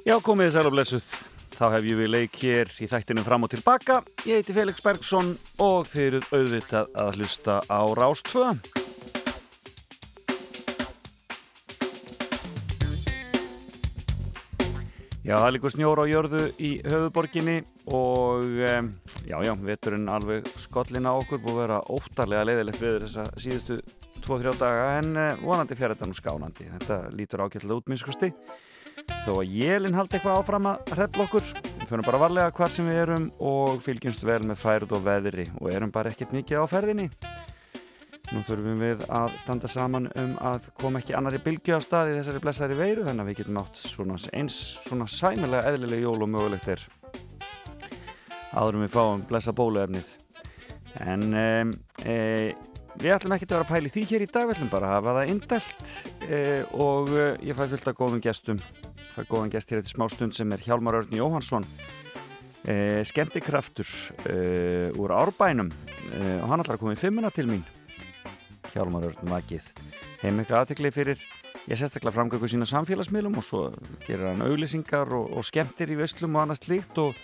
Já, komið þið sæl og blessuð. Þá hef ég við leik hér í þættinu fram og tilbaka. Ég heiti Felix Bergsson og þið eruð auðvitað að hlusta á Rástvö. Já, það er líka snjór á jörðu í höfuborginni og um, já, já, veturinn alveg skollin á okkur búið að vera óttarlega leiðilegt við þessa síðustu 2-3 daga en uh, vonandi fjara þetta nú skánandi. Þetta lítur ágættilega út minnskusti þó að jélinn haldi eitthvað áfram að hrella okkur við fyrir bara varlega hvar sem við erum og fylgjumst vel með færð og veðri og erum bara ekkert mikið á ferðinni. Nú þurfum við að standa saman um að koma ekki annari bylgi á stað í þessari blessari veiru þannig að við getum átt svona eins svona sæmilega eðlilega jól og mögulegt er. Áðurum við fáum blessa bóluefnið. En um, e, við ætlum ekki að vera að pæli því hér í dag við ætlum bara að hafa það indelt e, og e, ég fæ fullt af góðum gestum fæ góðan gest hér eftir smá stund sem er Hjálmar Örn Jóhansson e, skemmtikraftur e, úr Árbænum. E, og hann ætlar að koma í fimmuna til mín. Hjálmar Örn Vakið. Hefur miklu aðtekli fyrir ég sérstaklega framgöku sína samfélagsmiðlum og svo gerir hann auglýsingar og, og skemmtir í vöslum og annað slíkt og,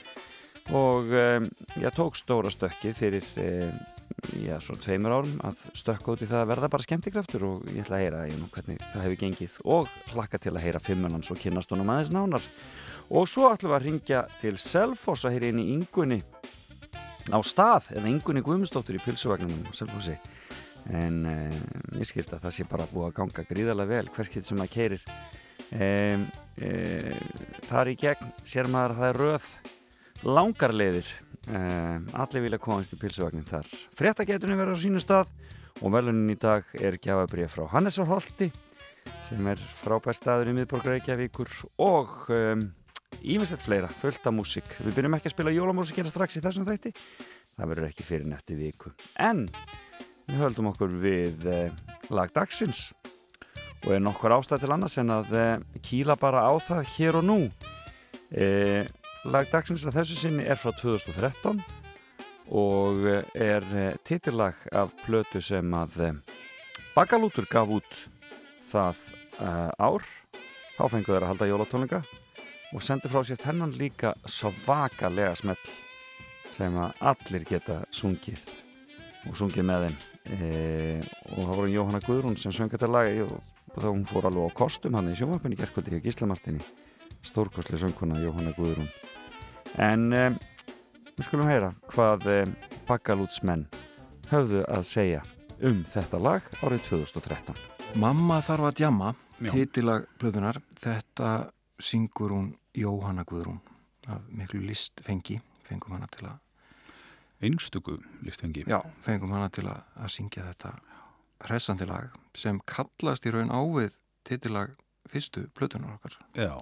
og ég tók stóra stökkið fyrir já, svona tveimur árum að stökka út í það að verða bara skemmtikraftur og ég ætla að heyra ég, nú, hvernig það hefur gengið og hlakka til að heyra fimmunans og kynast honum aðeins nánar. Og svo ætlum við að ringja til Selfoss að heyra inn í yngunni á stað eða yngunni Guðmundsdóttur í pilsuvagnunum Selfossi. En um, ég skilst að það sé bara búið að ganga gríðarlega vel hverskið sem að keirir um, um, þar í gegn sér maður að það er röð langarleiðir allir vilja komast í pilsuvagnin þar. Fréttagetunni verður á sínu stað og velunin í dag er gjafabrið frá Hannesar Holti sem er frábær staður í miðborgar Reykjavíkur og ímestett fleira, fullt af músík. Við byrjum ekki að spila jólamúsíkina strax í þessum þætti. Það verður ekki fyrir nætti viku. En Við höldum okkur við eh, lag dagsins. Og er nokkur ástæð til annars en að eh, kýla bara á það hér og nú. Eh, lag dagsins að þessu sinni er frá 2013 og eh, er eh, titillag af plötu sem að eh, Bakalútur gaf út það ár. Þá fenguð þeir að halda jólatónleika og sendi frá sér þennan líka svakalega smell sem að allir geta sungið og sungið með þeim e, og það voru Jóhanna Guðrún sem söng þetta lag og þá hún fór alveg á kostum hann í sjónvarpunni gerðkvöldi í Gíslamartinni stórkostli sönguna Jóhanna Guðrún en e, við skulum heyra hvað e, Bakalútsmenn höfðu að segja um þetta lag árið 2013 Mamma þarf að djamma titilag blöðunar þetta syngur hún Jóhanna Guðrún af miklu listfengi fengum hana til að einstöku listfengi. Já, fengum hana til að, að syngja þetta hressandi lag sem kallast í raun ávið titilag fyrstu plötunar okkar. Já,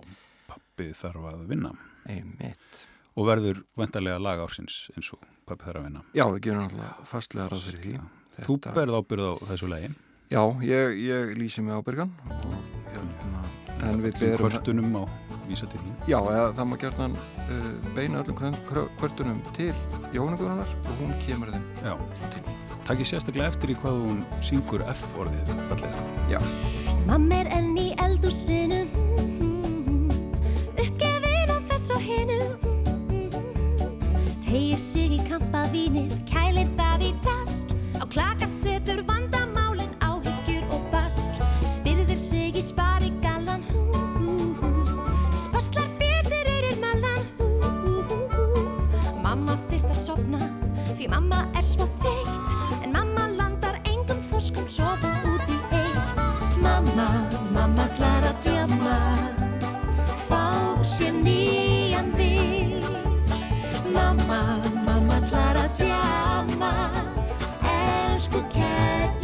pappi þarf að vinna. Einmitt. Og verður vendarlega lag ársins eins og pappi þarf að vinna. Já, við gerum alltaf fastlega ráð fyrir því. Þetta... Þú berð ábyrð á þessu legin. Já, ég, ég lýsi mig ábyrgan og hérna, en við berum... Hvörtunum á vísa til þín? Já, eða, það má gerna uh, beina öllum kvörtunum til Jóhannaguðunar og hún kemur þeim Já. Takk ég sérstaklega eftir í hvað hún syngur F-orðið fallega. Já. Mamma er enn í eldúsinu uppgefin á þess og hinu tegir sig í kampavínið kælir það í drast á klaka setur vandamálin áhyggjur og bast spyrðir sig í spari gallan Spasslar fésir eyrir mallan Mamma þurft að sopna Því mamma er svo þreytt. En mamma landar engum þorskum Sofa út í eitt. Mamma, mamma klara djama Fá Mamma, mamma klara djama Elsku kærlingi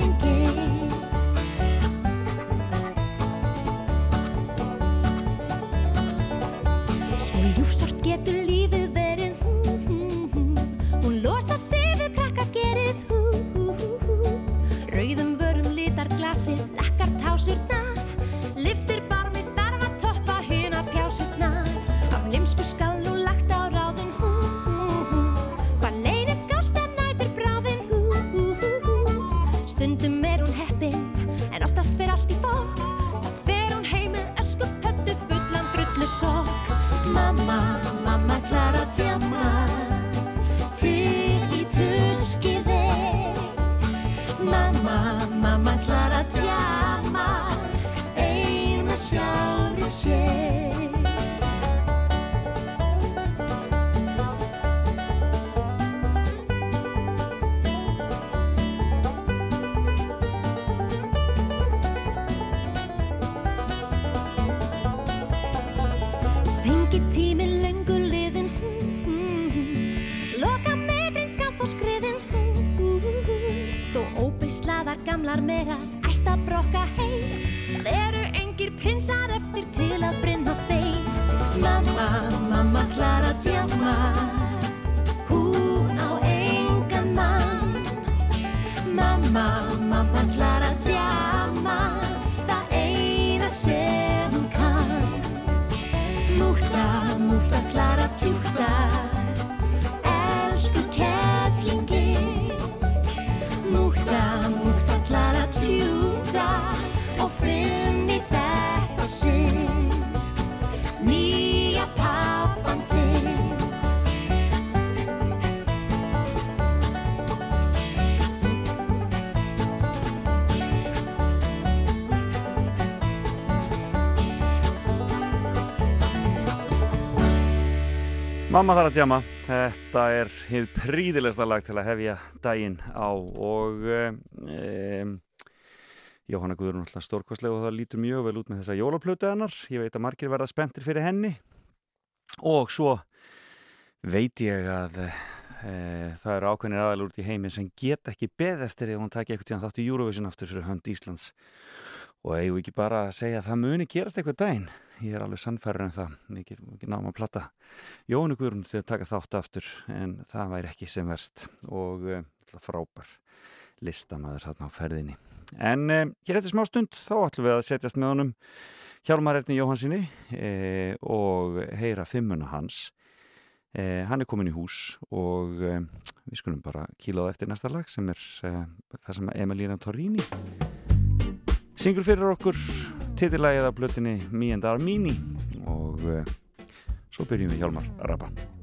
Mamma þarf að djama, þetta er hið príðilegsta lag til að hefja daginn á og um, Jóhanna Guðrún alltaf stórkostlega og það lítur mjög vel út með þessa jólaplötu hennar, ég veit að margir verða spenntir fyrir henni. Og svo veit ég að e, það eru ákveðnir aðal út í heiminn sem get ekki beð eftir ef hún takja eitthvað tíðan þátt í Eurovision aftur fyrir hönd Íslands og eigum ekki bara að segja að það muni gerast eitthvað daginn? Ég er alveg sannfærður en það. Getum ekki náma að platta. Jóhannu Guðrún til að taka þátt aftur en það væri ekki sem verst. Og uh, frábær listamæður þarna á ferðinni. En uh, hér eftir smá stund þá ætlum við að setjast með honum Hjálmar Erni Jóhansinni uh, og heyra fimmuna hans. Hann er komin í hús og við skulum bara kíla á eftir næsta lag sem er það sem Emilina Torrini syngur fyrir okkur titillagið af blötinni Me and Armini og uh, svo byrjum við Hjálmar að rappa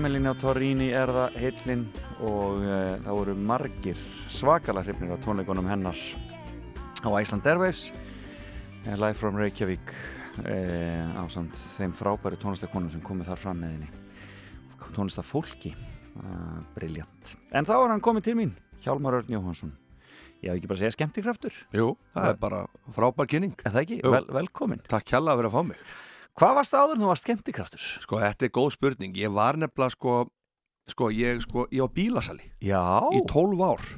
Emilina Torrini er það heillin og uh, það voru margir svakala hrifnir á tónleikunum hennar á Iceland Airwaves uh, Live from Reykjavík uh, á samt þeim frábæri tónlistakonum sem komið þar fram með henni. Tónlistafólki briljant. En þá er hann komið til mín Hjálmar Örn Jóhansson Já, ekki bara segja skemmtikraftur. Jú, það er bara frábær kynning. Er það ekki? Vel, velkomin Takk hjalla að vera að fá mig Hvað varst það áður en þú varst skemmtikraftur? Sko, þetta er góð spurning. Ég var nefnilega, sko, sko, ég, sko, ég var bílasali. Já. Í 12 ár.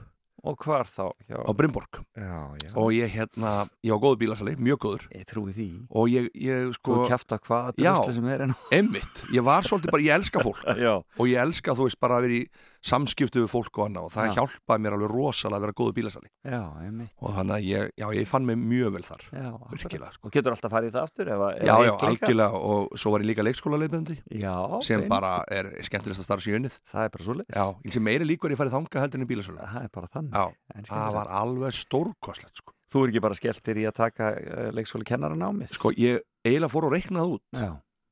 Og hvar þá? Já. Á Brynborg. Já, já. Og ég, hérna, ég var góður bílasali, mjög góður. Ég trúi því. Og ég, ég, sko... Þú kæft að hvaða drösli sem er enn. Já, emmitt. Ég var svolítið bara, ég elska fólk. já. Og ég elska, þú veist, bara að vera í samskiptu við fólk og annað og það já. hjálpaði mér alveg rosalega að vera góðu bílasali Já, og þannig að ég, já, ég fann mig mjög vel þar Já, virkilega sko. Og getur alltaf farið það aftur? Ef, ef já, já, algjörlega og svo var ég líka leikskóla leifböndi sem einmitt. bara er skemmtilegast að starfa séunnið Það er bara svo leiðis Já, ég sé meiri líkur ég farið þanga heldur en í bílasölu Það er bara þannig það var alveg stórkoslegt sko. Þú er ekki bara skelltir í að taka uh, leikskóli kennaran á mig? Sko, ég eiginlega fór og reiknað út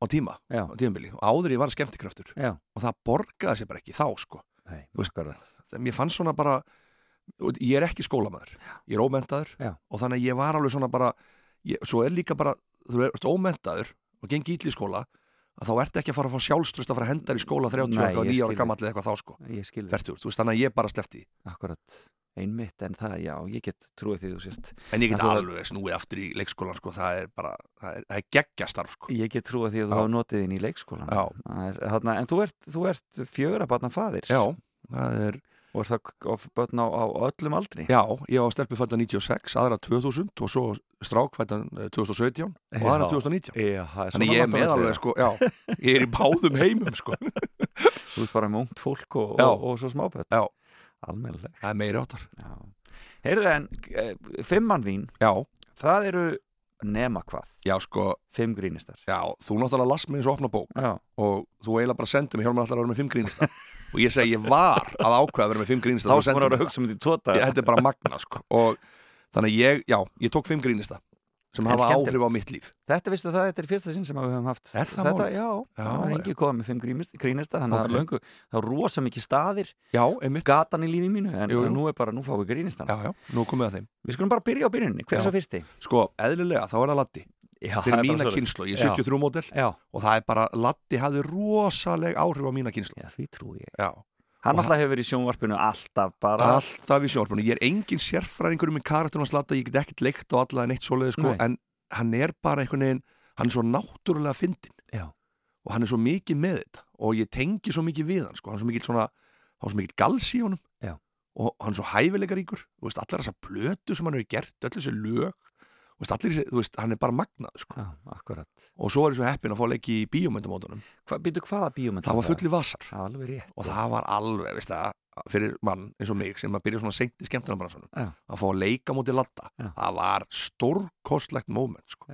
á tíma, á tímabili og áður ég var skemmtikraftur Já. og það borgaði sér bara ekki þá sko Nei, veist, mér fannst svona bara ég er ekki skólamæður, ég er ómentaður Já. og þannig að ég var alveg svona bara ég, svo er líka bara, þú ert ómentaður og gengi ítli í skóla að þá ert ekki að fara að fá sjálfströst að fara að henda í skóla 30 og 9 ára gammal eða eitthvað þá sko. Fertur, veist, þannig að ég bara slefti Akkurat, einmitt, en það, já, ég get trúið því þú sést En ég get alveg snúið aftur í leikskólan sko, það er bara, það er, er geggjastarf sko. Ég get trúið því að þú hafa notið inn í leikskólan er, þarna, En þú ert, þú ert fjögra barna fadir Já, það er Og er það börn á, á öllum aldri? Já, ég var stelpið fættan 96, aðra 2000 og svo strák fættan 2017 og aðra 2019 já, Þannig ég er meðalveg sko, já, ég er í báðum heimum sko. Þú ert bara með ungt fólk og, og, og svo smáböld Já Almennilegt. Það er meiri áttar Heyrðu en, fimmann þín Já. Það eru nema hvað? Já sko. Fimm grínistar. Já, þú náttúrulega las mig eins og opna bók. Já. og þú eiginlega bara sendið mig hjálpar alltaf að vera með fimm grínistar. Og ég segi ég var að ákveða að vera með fimm grínistar Þá sem voru að hugsa um þetta í tóta Þetta er bara magna sko. Og þannig ég, já, ég tók fimm grínista sem hafa áhrif á mitt líf. Þetta vistu það, þetta er fyrsta sinn sem við höfum haft Er það þetta, málið? Já, Já, það var ekki komið með fimm grínista þannig að löngu, það er rosa mikið staðir Já, gatan í lífi mínu en Jú, jú. nú er bara, nú fáum við komum við að þeim. Við skulum bara byrja á byrjunni, hver er Já. svo fyrsti? Sko, eðlilega, þá er það Latti það er mína kynslu, ég er Já. 73 mótel og það er bara, Latti hafði rosaleg áhrif á mína kynslu já, því trú ég. Já, Hann Og alltaf hefur verið í sjónvarpinu alltaf bara alltaf í sjónvarpunum ég er engin sérfræðingur um karakterinn hans Latta, ég get ekkert leikt og alla en eitt svoleiði sko, Nei. en hann er bara einhvern veginn hann er svo náttúrulega fyndin og hann er svo mikið með þetta og ég tengi svo mikið við hann sko. hann er svo mikið svona, hann er svo mikið gals í honum Já. og hann er svo hæfileikaríkur þú veist, allar þessar plötu sem hann hefur gert öll þessi lög veist, allir, þú veist, hann er bara magnað sko. Akkurat og svo er ég svo heppin að fá leiki í bíómyndumótunum Hva, bíómynd það var fulli vasar Alveg rétt og það var alveg, veist það fyrir mann eins og mig sem að byrja svona seint í skemmtunarbransanum Já. að fá að leika mútið latta það var stórkostlegt moment sko.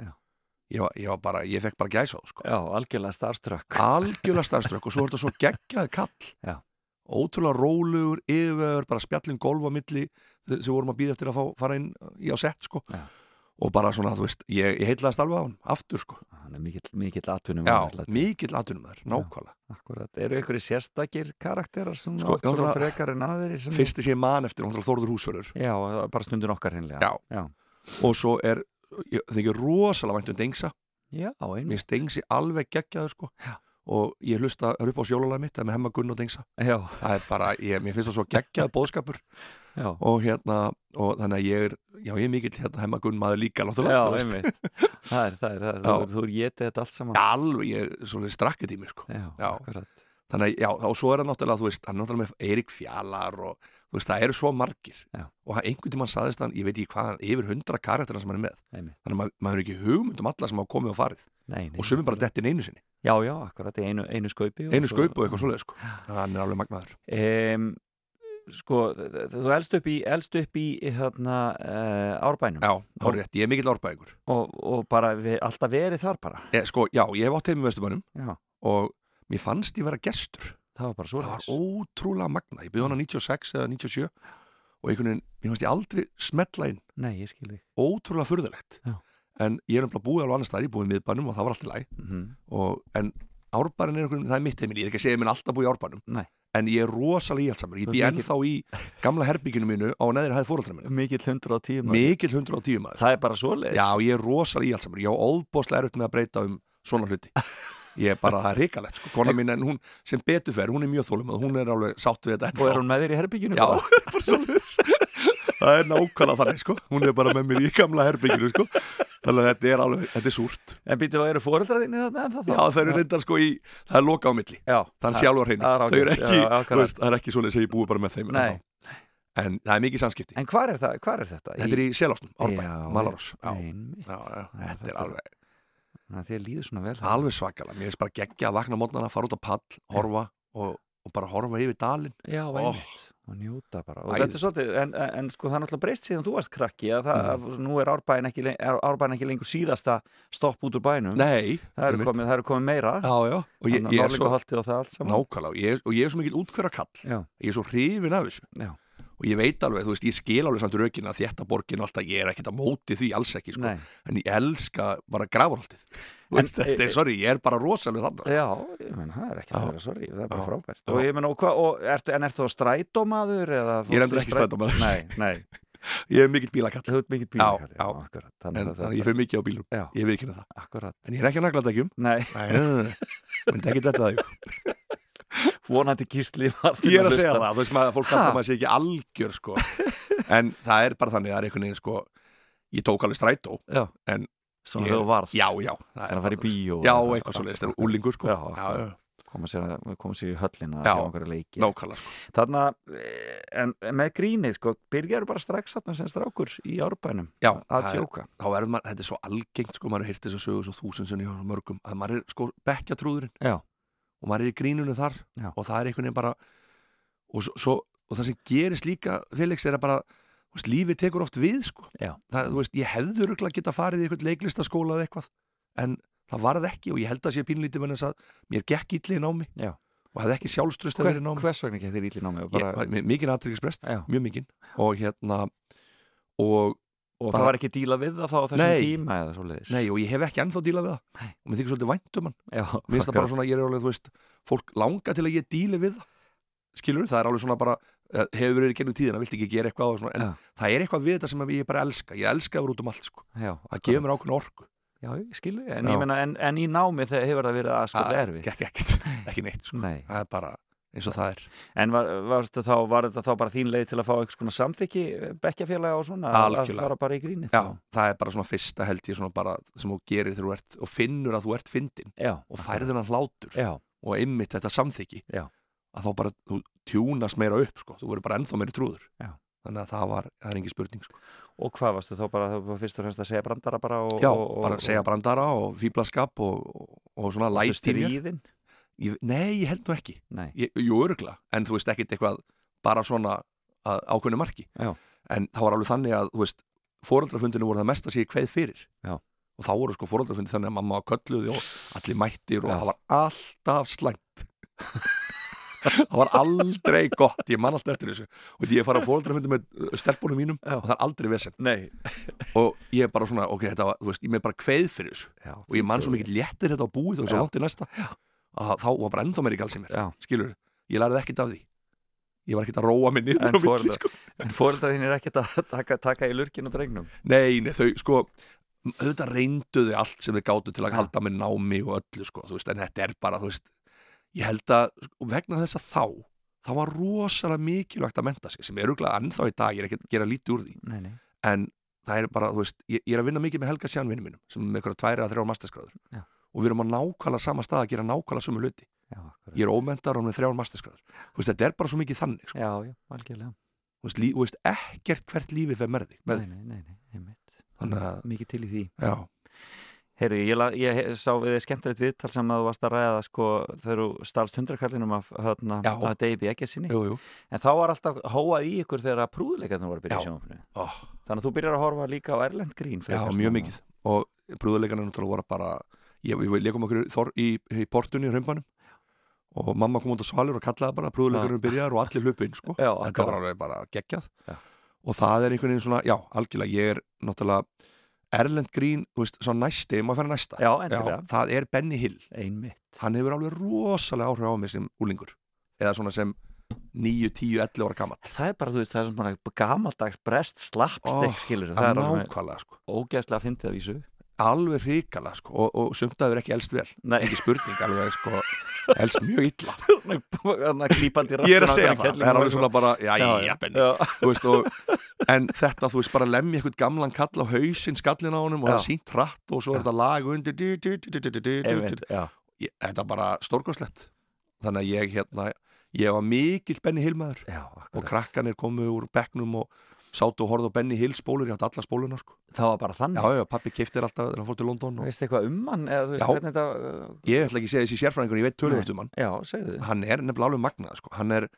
Ég, ég var bara, ég fekk bara gæsa á sko. Já, algjörlega starströkk algjörlega starfströkk og svo er þetta svo geggjaði kall Já. ótrúlega rólegur yfir, bara spjallin golf á milli sem vorum að býða eftir að fá, fara inn í á sett sko. Og bara svona, þú veist, ég, ég heitlaðist alveg á hann aftur sko, er mikill, atvinnum já, mikill aðtunum þær, nákvæmlega. Akkurat, eru ykkur sérstakir karakterar sem Sko, áttur á frekar en aðrir sem fyrsti sem ég man eftir, náttúrulega Þórður Húsverður Já, bara stundin okkar hinnlega og svo er, þykir rosalega vænt um Dengsa. Já mér Dengsi alveg geggjaður sko. Já. og ég hlusta er upp á sjólulega mitt er með hemma Gunn og Dengsa. Já, það er bara, ég, mér finnst það svo geggjað bóðskapur já, og hérna og þannig að ég er, já ég er mikill hérna hemma Gunn maður líka já, Það er, það er, það er, þú, er getið þetta allt saman. Alveg, ég er svona strakkið sko. Já, Já. akkurat. Þannig að, já, og svo er það náttúrulega, þú veist hann er náttúrulega með Eirik Fjallar og þú veist, það eru svo margir. Já. og einhvern tímann saðist hann, ég veit ekki hvað yfir hundra karakterina sem hann er með. Einmitt. þannig að maður, maður er ekki hugmynd um alla sem hafa komið og farið. Nei, nei, og sumir bara dettin einu sinni, Já, já, akkurat, í einu, einu skaupi einu skaup og eitthvað svoleið sko. hann er alveg magnaður. Um, Sko, þú elst upp í, elst upp í hérna uh, árbænum. Já, þá er rétt, ég er mikill árbæðingur og, og bara við, alltaf verið þar bara. Ég, Sko, já, ég hef átt heim í Vestumannum Já, og mér fannst ég vera gestur. Það var bara svo það var ótrúlega magna, ég byrði hana 96 eða 97 og einhvern veginn, mér fannst ég aldrei smetla inn, Nei, ég skil þig. Ótrúlega furðulegt. Já. en ég er nefnilega búið alveg annars staðar, ég búið í miðbænum og það var allt í læg mm -hmm. og, en árbærin er einhvern, það er mitt heimil, ég er ekki að segja mér alltaf búið í árbænum. Nei. En ég er rosalega íhaldsamur, ég Þú bý ert ennþá í gamla herbygginu mínu á neðri hæð fóröldra mínu Mikill 110 maður. mikil 110 maður. Það er bara svoleiðis. Já, ég er rosalega íhaldsamur, ég á óðbóðslega erut með að breyta um svona hluti. Ég er bara, það er reikalegt sko, kona mín en hún sem betur fer, hún er mjög þólum og hún er alveg sátt við þetta Og er hún með þér í herbygginu? Já, bara svoleiðis Það er nákvæmlega þannig sko. Hún er bara með mér í gamla herbygginu sko. Þannig að þetta er alveg, þetta er súrt. En býttu að eru fóreldraðinni þarna en það Já, þau eru reyndar sko í, það er loka á milli. Þannig sjálfur hreinu, þau eru ekki Já, veist, Það er ekki svoleiðis að ég búi bara með þeim Nei. ennþá. En það er mikið samskipti. En hvað er, það, hvar er þetta? Þetta er í Selásnum, Árbæ, Já, Malarós þetta er alveg, Þannig að þér líður svona vel alveg svakalega. Mér er bara geggja að vakna mótnana, fara út á pall, horfa og, og bara horfa yfir dalinn. Já, einmitt Og njóta bara. Og er svolítið, en, en, sko það er náttúrulega breyst síðan þú varst krakki að það, Mm. að nú er árbæn ekki, er ekki lengur síðasta stopp út úr bænum. Nei, það eru komið, það eru komið meira. Já, já, og ég, ég er svo nákvæmlega. Og ég, og ég er svo mikil útkverra kall ég er svo hrifin af þessu. Já. Og ég veit alveg, þú veist, ég skil alveg samt rökin að þétta borgin og alltaf, ég er ekkert að móti því alls ekki, sko, nei. En ég elska bara veist, þetta er, sorry ég er bara rosalega þannig Já, ég menn, það er ekki Já. að vera sorry, það er bara Já. frábært. Já. og ég menn, og hvað, og ertu, en ertu þá strætómaður eða Ég er endur ekki strætómaður. Nei, nei, ég er mikill bílakall, þú ert mikill Já, bílakall já. akkurat, en þannig að ég þetta fyrir mikið á bílum. Já, ég ekki það, akkurat, en ég er ekki að nagla þetta ekki um nei, en ekki þetta það, vonandi var ég er að segja það, þú veist maður, fólk Ha? kallar maður sé ekki algjör, sko. En það er bara þannig, það er einhvern veginn, sko ég tók alveg strætó, Já, En svona þú varst já, já. Það Það er að fara í bara- bíó já, eitthvað svo leiðist, það er úlingur, sko. Koma sér, í höllina að Já. sjá einhverja leiki. nákvæmlega, sko. Þarna, eh, en með grínið, sko, byrjar bara strax þarna sem strákur í árbænum Já, að það tjóka þá verður maður, þetta er svo algengt sko, maður heyrti þess að sögu svo þúsundsunni hjá svo mörgum að maður er sko bekkjatrúðurinn Já. Og maður er í grínunu þar Já. og það er einhvern veginn bara og, svo, og það sem gerist líka Felix er að bara, veist, lífið tekur oft við sko, það, þú veist, ég hefður örugglega geta farið í eitthvað leiklistaskóla eða eitthvað en það varð ekki og ég held að sé pínlítið með þess að mér gekk ítli í námi Já. og hefði ekki sjálfströst að Hver, Hvers vegna ekki þér ítli námi? Og, bara, mikið aðtryggisprest, mjög mikið og hérna og og það var ekki díla við það þá á þessum Nei. tíma eða svo leiðis Nei, og ég hef ekki ennþá dílað við það. Nei. og mér þykir svolítið vænt um hann. Mér finnst það bara svona, ég er alveg, þú veist fólk langa til að ég díli við það. Skilur, það er alveg svona bara eh, hefur verið gennum tíðina, vilt ekki gera eitthvað svona, en Já. það er eitthvað við þetta sem að ég bara elska. Ég elska að vera út um allt, sko. Já, það gefur mér ákveðna orku. Já, ég skilði, en en, en í námi hefur það verið aðskotlega eins og það er en var, varstu þá, var þetta þá bara þín leið til að fá einhvers konar samþykki bekkjafélaga og svona að- að Algjörlega. fara bara í grínið Já, það er bara svona fyrsta held ég svona bara sem þú gerir þegar þú ert og finnur að þú ert fyndin Já, og færður hann hlátur Já, og einmitt þetta samþykki Já. að þá bara, þú tjúnast meira upp sko, þú verður bara ennþá meiri trúður Já. þannig að það var, það er engin spurning sko. og hvað varstu þá bara, þá var fyrst og fremst að segja brandara bara og, Já, og, og, bara segja brandara og fíblaskap og, og, og svona mér stríðin? Ég, Nei, ég held nú ekki. Nei, ég, Jú, örgla, en þú veist ekkit eitthvað bara svona að, ákveðnu marki. Já. en það var alveg þannig að þú veist, foreldrafundinu voru það mest að sé kveð fyrir. Já. og þá voru sko foreldrafundi þannig að mamma kölluði og allir mættir og Já. það var alltaf slæmt. Það var aldrei gott. Ég man alltaf eftir þessu. Og ég fara á foreldrafundi með stelpunum mínum og það er aldrei vesen. Nei. Og ég er bara svona, ok, þetta var, þú veist, ég með bara kveð fyrir þessu. Og ég man svo mikið léttir þetta á búið og svo langt í næsta að þá var bara ennþá meiri gals í mér Já, skilur, ég lærið ekkert af því. Ég var ekkert að róa mig niður En foreldrar- sko. er ekkert að taka, taka í lurkin og drengnum? Nei, nei, þau, sko auðvitað reynduðu allt sem þau gátu til að halda með námi og öllu, sko, þú veist, en þetta er bara, þú veist, ég held að sko, vegna þess að þá, þá var rosalega mikilvægt að menta sig, sem er auðvitað ennþá í dag, ég er ekki að gera lítið úr því. Nei, nei, en það er bara, þú veist, ég, ég er að vinna mikið með Helga Sjánvinni mínum, sem er með eitthvað tværi að þrjá masterskráður Já. Og við erum á nákvæmlega sama stað að gera nákvæmlega sömu hluti. Já, ég er ómentar og þrjár masterskráður þú veist, þetta er bara svo mikið þannig sko. já, já, algjörlega. Þú veist, lí, þú veist, ekkert hvert lífið Þannig að- Mikið til í því. Já, Heyri, ég, ég he- sá við þið skemmtilegt viðtal sem að þú varst að ræða sko þegar þú stalst hundrakallinum af, hérna, af Davey Eggersinni. En þá var alltaf hóað í ykkur þegar að prúðleikarnir voru að byrja í sjónfinu oh, þannig að þú byrjar að horfa líka á Erlend Grín já, mjög mikið. Og náttúrulega voru bara ég, við leikum okkur þor, í, í portunni í hrömbanum og mamma kom út á svalur og kallaði bara brúðuleikarnir byrjar og allir hlupu inn sko. Já, þetta var alveg bara geggjað. Já. og það er einhvern veginn svona, já, algjörlega ég er náttúrulega Erlend Grín, þú veist, svo næsti maður færi næsta, Já, endilega. það er Benny Hill. Einmitt. Hann hefur alveg rosalega áhrif á mig sem úlingur eða svona sem 9, 10, 11 ára gammal Það er bara, þú veist, það er svona gamaldags brest slapstick, Ó, skilur það er nákvæmlega sko. ógeðslega að fyndið að vísu alveg ríkala sko, og, og sumtaður ekki elst vel. Ekki spurning, alveg sko, elst mjög illa. Ég er að segja það það er alveg svona bara, já, já, já, já. Veist, og, en þetta, þú veist, bara lemja eitthvað gamlan kall á hausin skallin á honum og það er sínt hratt og svo er þetta lag undir þetta er bara stórgóðslegt þannig að ég, hérna ég var mikill Benny Hilmaður og krakkan er komið úr begnum og sátu og horfðu á Benny Hill spólur, ég átti alla spóluna sko. Það var bara þannig? Já, já, pappi kiftir alltaf þegar hann fór til London og... Veistu eitthvað um hann? Eða, veist, Já. þetta, uh, ég ætla ekki að segja þessi sérfræðingur, ég veit tölvöld um hann. Já, segðu. Hann er nefnilega alveg magnað sko. hann, er,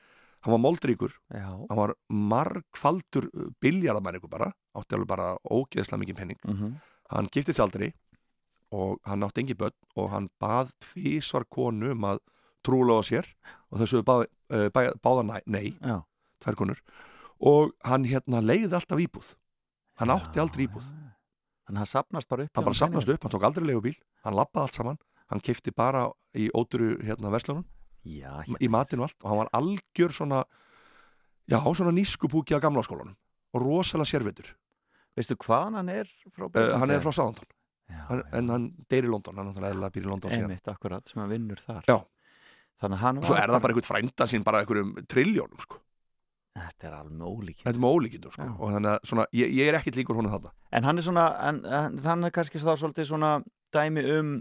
hann var moldríkur. Já, hann var margfaldur biljarðamæringur bara, átti alveg bara ógeðslega mikið penning mm hann giftið sér aldrei og hann átti engi börn og hann bað tvísvar konu um að trúla á sér og þessu bá, uh, bá, báða nei, já. tvær konur og hann hérna leiði alltaf íbúð. Hann átti aldrei íbúð. hann sapnast bara upp hann bara sapnast upp, hann tók aldrei leigubíl hann lappaði allt saman, hann kifti bara í óturu hérna verslunum. Já, í matinu allt og hann var algjör svona já, svona nískupúki á gamla skólanum. Og rosalega sérvitur. Veistu hvaðan hann er frá uh, hann er frá hann, en hann deyr í London, hann er náttúrulega eðlilega býr í London Einmitt, akkurat, sem hann vinnur þar. Já. Þannig að hann og svo er það bara einhvern frænda sín bara einhverjum trilljónum sko. Þetta er alveg ólík þetta er með ólíkindum sko. Og þannig að svona, ég, ég er ekkit líkur honum þetta En hann er svona, en, en, hann er kannski þá svolítið svona dæmi um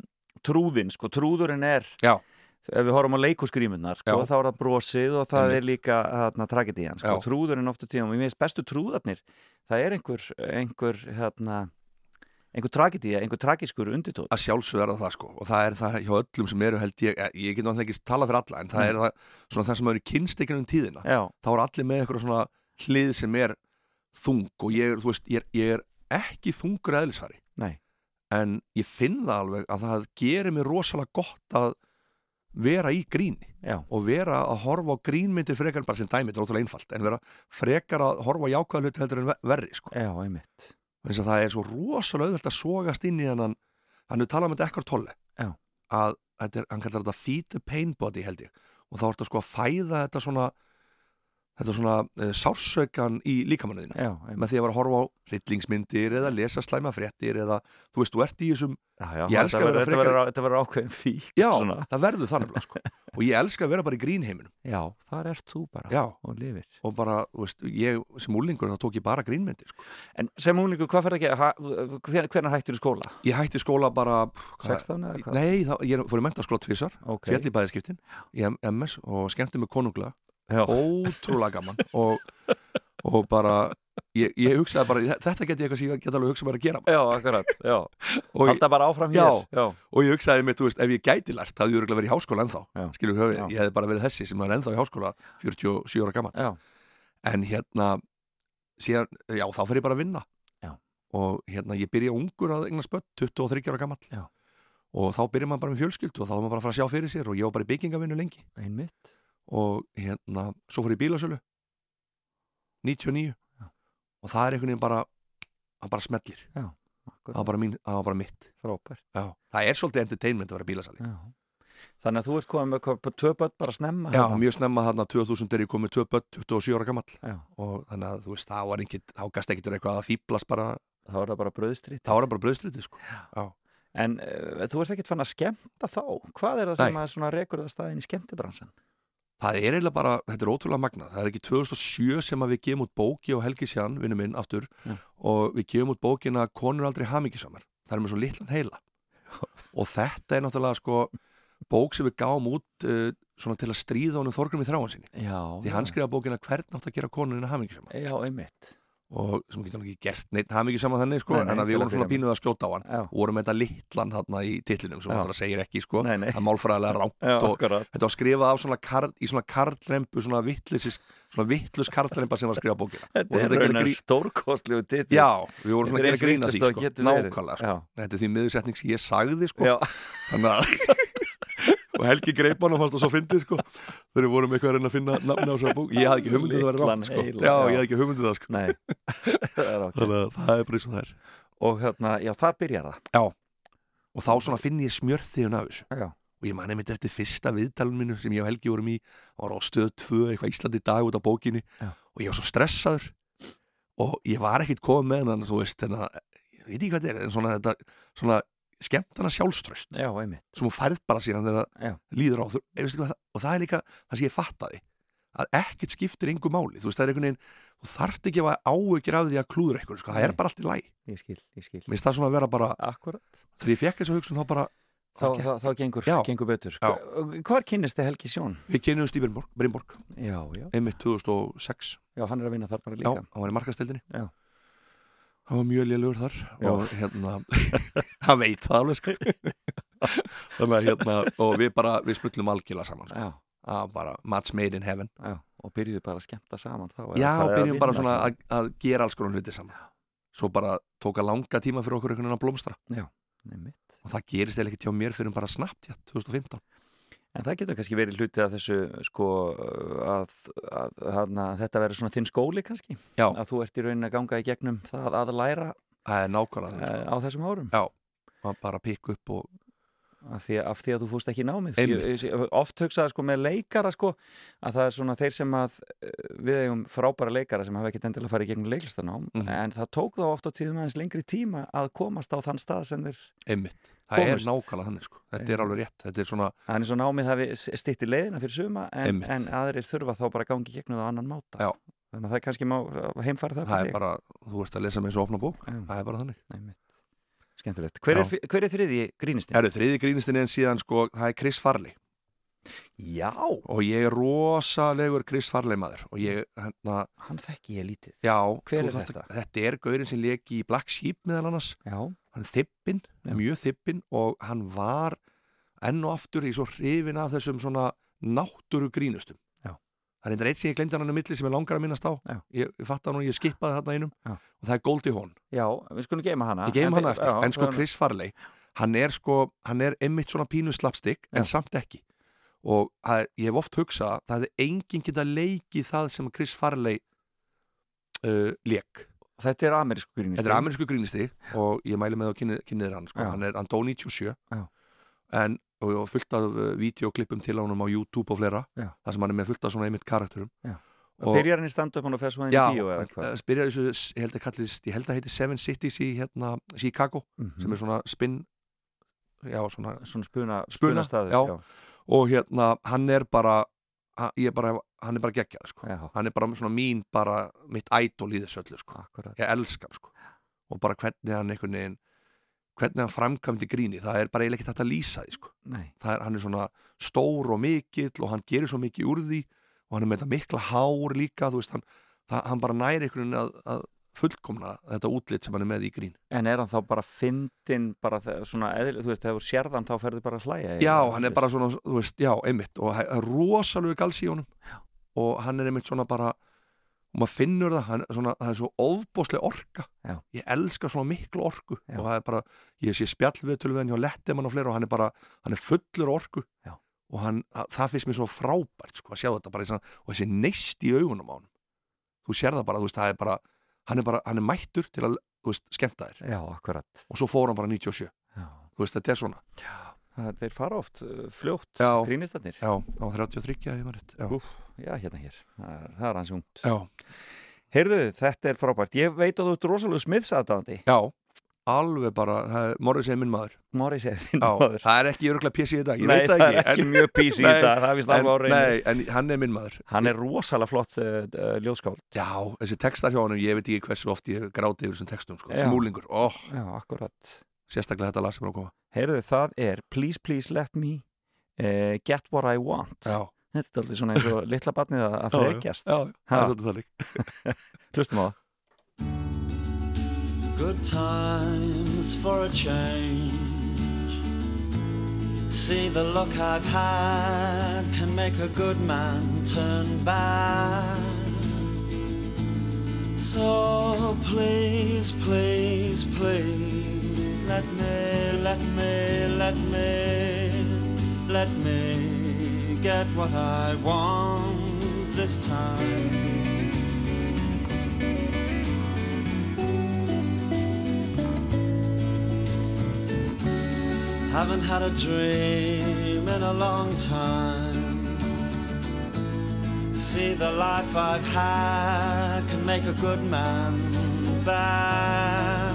trúðin, sko, trúðurinn er Já. ef við horfum á leikúsgrímunnar, sko, þá er það brosið og það Einmitt. er líka hérna, tragedían, sko, Já. trúðurinn ofta tíðan og ég veist bestu trúðarnir, það er einhver einhver, hérna einhver tragedía, einhver tragiskur undirtótt að sjálfsögða það sko og það er það hjá öllum sem eru held ég ég get náttúrulega ekki talað fyrir alla en það Mm. er það, svona það sem eru kynstekinu um tíðina. Já, þá er allir með eitthvað svona hlið sem er þung og ég, er, þú veist, ég, er, ég er ekki þungur eðlisfari. Nei, en ég finn það alveg að það gerir mér rosalega gott að vera í gríni já, og vera að horfa á grínmyndir frekar bara sem dæmi, þetta er ótrúlega einfalt en vera frekar að horfa á jákvæða hluti heldur en ve- verri sko. já, einmitt þess að það er svo rosalega auðvelt að sogast inn í hennan hann er talað um þetta ekkert tolle Já. að þetta er, hann kallar þetta feed the pain body held ég og þá ertu sko að fæða þetta svona þetta svona uh, sársaukan í líkamannuðinu með því að vera að horfa á hryllingsmyndir eða lesa slæma fréttir eða þú veist, þú ert í þessum Já, já, Ég elska að vera þetta frekar- Þetta verður ákveðin fík já, svona. það verður þannig sko. og ég elska að vera bara í grínheiminum Já, þar ert þú bara já, og lifir og bara, þú veist, ég sem úlingur þá tók ég bara grínmyndir sko. En sem úlingu, hvað fyrir að gera? Hvernig hættir þú skóla? ég hætti skóla bara hvað- 16 eða hvað? Nei, þá, ég fór í mentaskóla tvisar Ok. fjall í MS og skemmti mig konunglega Já. Ótrúlega gaman og, og bara ég, ég hugsaði bara, þetta geti ég eitthvað sem ég get alveg hugsað mér að gera Já, akkurat, já. og, ég- Halda bara áfram Já. hér. Já. og ég hugsaði mig, þú veist, ef ég gæti lært það hefði ég verið í háskóla ennþá skilur Já. ég hefði bara verið þessi sem er ennþá í háskóla 47 ára gammal Já. en hérna síðan, já, þá fer ég bara að vinna Já. og hérna, ég byrja ungur að eigna spött, 23 ára gammal Já. og þá byrja maður bara með fjölskyldu og þá er maður bara að fara að sjá fyrir sér og ég var bara í byggingavinnu lengi Einmitt. Og hérna, svo fór ég bílasölu 99 og það er einhvern veginn bara það bara smellir, það Akkurat. var bara, mín, það var bara mitt. Já. það er svolítið entertainment að vera bílasali Já. Þannig að þú ert komið með tvö börn bara snemma Já, hérna? mjög snemma þarna 2000 er ég komið tvö börn 27 ára gamall Já. og þannig að þú veist, þá var ekki þá gæst ekki eitthvað að fýblast bara Þá er það bara bröðstrít. þá var það bara bröðstriti sko. Já. En uh, þú ert ekkert fann að skemmta þá. Hvað er það sem Nei. að svona rekur það staðin í skemmtibransan? Það er eiginlega bara, þetta er ótrúlega magnað það er ekki 2007 sem að við gefum út bóki og Helgi Sján, vinnu minn, aftur Já. og við gefum út bókina Konur aldrei hamingisamar, það er með svo litlan heila og þetta er náttúrulega sko bók sem við gáum út uh, svona til að stríða honum Þorgrum í þráan sinni Já. því hann skrifa bókina hvern átt að gera konurinn hamingisamar Já, einmitt. Og sem getur hann ekki gert neitt hamingisamar þannig sko, Nei, nei, en að við vorum svona pínuð að skjóta á hann Já. og vorum með þetta litlan þarna í titlinum sem það segir ekki sko, Nei, það er málfræðilega rámt og þetta var skrifað af svona karl, í svona karlrembu svona vittlis svona vittlus karlremba sem var að skrifa bókina Þetta er raunar grín- stórkostlegu titill. Já, við vorum svona að er gera grína því sko. nákvæmlega sko. Þetta er því miðursetning sem ég sagði sko. Þannig að og Helgi greip hann og fannst það svo fyndið sko. þegar við vorum eitthvað að reyna að finna nafna á þessar bók. Ég hafði ekki hugmyndið að vera rátt sko. já, ég hafði ekki hugmyndið það sko. Það þannig að það er bara eins og það er. Og hérna, já, þar byrjar það. Já, og þá svona finn ég smjörþiðun af þessu. Já. og ég mani mitt eftir fyrsta viðtalun minu sem ég og Helgi vorum í. Og var á stöð 2, eitthvað Íslandi dag út á bókinni. Já. og ég var svo stressaður. Og ég var ekkit komið með hann þú veist, að, ég veit ekki hvað þetta er en svona, þetta, svona skemmtana sjálfströst Já, sem hún færð bara síðan þegar Já. það líður á þú, hvað, og það er líka það sem ég fattaði að ekkert skiptir yngu máli, þú veist, það er einhvern veginn þú þarft ekki að áhugir af því að klúður eitthvað, sko, það er Nei. bara allt í læ Ég skil, ég skil. Mér finnst það svona að vera bara, Akkurat þegar ég fekk þessu hugsun þá bara, Þá, þá, þá gengur, Já. gengur betur Já. Hvar kynnist þið Helgi Sjón? við kynum í Brynborg, Já, já. Einmitt 2006 Já, hann er að vinna þar bara Já, líka. hann var í markastildinni Já. Hann var mjög lélugur þar Já. og hérna hann veit það alveg sko. Þannig að hérna og við bara, við sprullum algjörlega saman sko. Já, að bara match made in heaven. Já Og byrjuðu bara að skemmta saman þá Já, að byrjum bara svona að, að gera alls konar hluti saman. Svo bara tóka langa tíma fyrir okkur einhvern veginn að blómstra. Einmitt. og það gerist eða ekki hjá mér fyrir bara snabt, já, 2015 En það getur kannski verið hluti af þessu sko að, að, að, að þetta verður svona þinn skóli kannski Já. að þú ert í raunin að ganga í gegnum það að læra nákvæmlega uh, þannig, á þessum árum sko. að bara pikka upp og af því, af því að þú fúst ekki námið oft hugsaði sko með leikara sko að það er svona þeir sem að eh, við eigum frábæra leikara sem hafa ekkert endilega farið í gegnum leiklistanám Mhm. en það tók þá oft á tíðum aðeins lengri tíma að komast á þann stað sem þeir einmitt Það er Komust. nákvæmlega þannig sko, þetta er alveg rétt. Þetta er svona, þannig svo námið hafi stitti leiðina fyrir suma en, en aðrir þurfa þá bara að gangi gegnum það á annan máta. Já. þannig að það er kannski má heimfæra það það er bara þú ert að lesa með þessu opna bók, Já. það er bara þannig. Skemmtilegt. Hver er, hver er þriði grínistinn? Herru, þriði grínistin en síðan sko, það er Chris Farley. Já, og ég er rosalegur Chris Farley maður. Og ég, hérna, hann þekki ég lítið. Já er þetta? að- Þetta? Er gaurinn sem leki í Black Sheep meðal annars. Já, hann er þippin, mjög þippin og hann var enn og aftur í svo hrifin af þessum svona náttúru grínustum Já. það er einnig eitt sem ég glemdi hann um milli sem ég langar að minnast á. Já. ég, ég fatt hann og ég skipaði þarna einum Já. og það er Goldie Hawn, já, við skulum geima hana. Ég geim hann fyr- eftir en sko Chris Farley hann er sko, hann er einmitt svona pínu slapstick en samt ekki. Og er- ég hef oft hugsað það hefði enginn geta leikið það sem Chris Farley uh, leik Þetta er amerísku grínistinn Þetta er amerísku grínisti og ég mæli með að kynni, kynniðir hann sko. Hann er hann 97 Já. en og var fullt af uh, videoklippum til ánum á YouTube og fleira Já. þar sem hann er með fullt af svona einmitt karakterum Já. og Byrjar hann í stand-up og fer svo já, í bíó eða hann, hvað? uh, byrjar þessu ég held að kallist, ég held að heiti Seven Cities í hérna Chicago Mhm. sem er svona spinn já svona Svona spuna, Spuna, staður já. og hérna hann er bara hann, ég er bara, hann er bara geggjað sko. hann er bara svona mín bara mitt ædol í þessu öllu sko. ég elska hann sko. og bara hvernig hann einhvern veginn hvernig hann framkvæmdi gríni það er bara eiginlega ekki þetta að lýsa því sko. Er, hann er svona stór og mikill og hann gerir svo mikið úr því og hann er með þetta mikla hár líka veist, hann, það, hann bara næri einhvern veginn að, að fullkomna þetta útlit sem hann er með í grín en er hann þá bara fyndin bara svona eðl, þú veist, þegar þú sérðan þá ferðu bara að hlæja já, hann er bara svona, þú veist, já, einmitt og það er rosalegu gals í honum Já. Og hann er einmitt svona bara og maður finnur það, hann, svona, það er svo ofbóslega orka Já. ég elska svona miklu orku Já. og það er bara, ég sé spjallviðtölu hjá Lettemann og fleira og hann er bara hann er fullur orku Já. og hann, að- það finnst mér svo frábært sko, að sjá þetta bara svona, og þessi neist í augunum á hann þú sér það bara, þú veist, það er bara hann er bara, hann er mættur til að, þú veist, skemmta þér og svo fór hann bara 97, já. þú veist, þetta er svona þeir fara oft uh, fljótt Já. grínistanir já, á 33, ef ég maður rétt já. Úff, já, hérna hér, það er, er hans ungt. Já, Heyrðu, þetta er frábært, ég veit að þú ert rosalega smiðsaðdándi já, alveg bara er, Morris er minn maður. Móri segir þinn já, maður. það er ekki öruglega pjessi í þetta, ég Nei, veit það ekki er ekki mjög písi í þetta, það er vist alveg á reynu nei, en hann er minn maður. Hann er rosalega flott uh, uh, ljóðskáld. Já, þessi textar hjá hann, ég veit ekki hversu oft ég gráti yfir þessum textum, sko, smúlingur oh, Já, akkurat sérstaklega þetta lag sem er að koma. Heyrðu, það er Please, please let me uh, get what I want. Já, Þetta er alveg svona eins og litla barnið að frekjast. Já, það er svolítið þannig. Hlustum á það. Good times for a change. See the look I've had can make a good man turn bad. So please, please, please, let me, let me, let me, let me get what I want this time. Haven't had a dream in a long time. See, the life I've had can make a good man bad.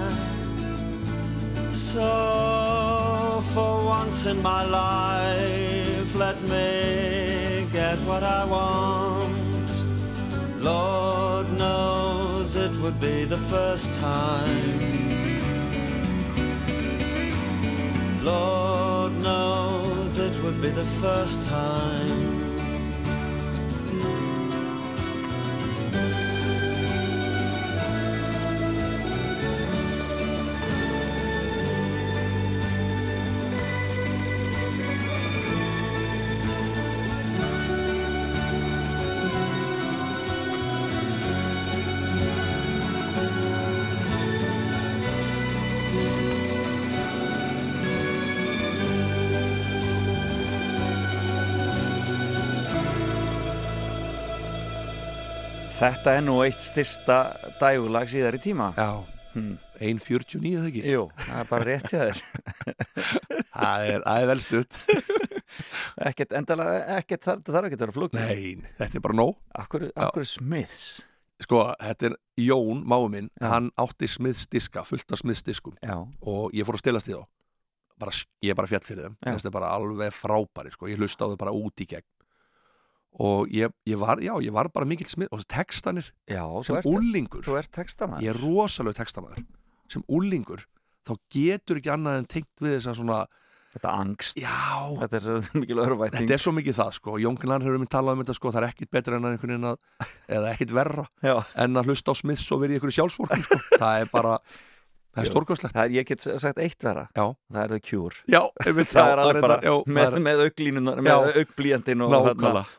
So, for once in my life, let me get what I want. Lord knows it would be the first time. Lord knows it would be the first time. Þetta er nú eitt styrsta dægulag síðar í tíma Já, hmm. 1.49 eða ekki? Jú, það er bara rétt hjá þér Það er, er vel stutt Ekkert endalega, ekkert þarf þar ekki að vera flugn Nei, þetta er bara nóg Akkur, akkur Smiths? Sko, þetta er Jón, máu minn Já. hann átti Smiths diska, fullt af Smiths diskum Já. og ég fór að stilast í þá bara, ég er bara fjall fyrir þeim þetta er bara alveg frábæri, sko. ég hlusta á þau bara út í gegn og ég, ég, var, já, ég var bara mikill smið og textanir já, sem úlingur ég er rosalega textamæður sem úlingur þá getur ekki annað en tengt við þess að svona Þetta angst, já, þetta er svo mikil örvæting Þetta er svo mikið það sko, Jón Glenn hefur mér talað um þetta sko, það er ekkit betra en einhvern veginn að eða ekkit verra já. en að hlusta á Smiths og verið í einhverju sjálfsvorkum sko. það er bara, Það er stórkvæmslegt. Ég get sagt eitt vera. Já. Það er það kjúr. Já, það. Það er alveg bara já, með, með auglínunar, með augblíjandin og,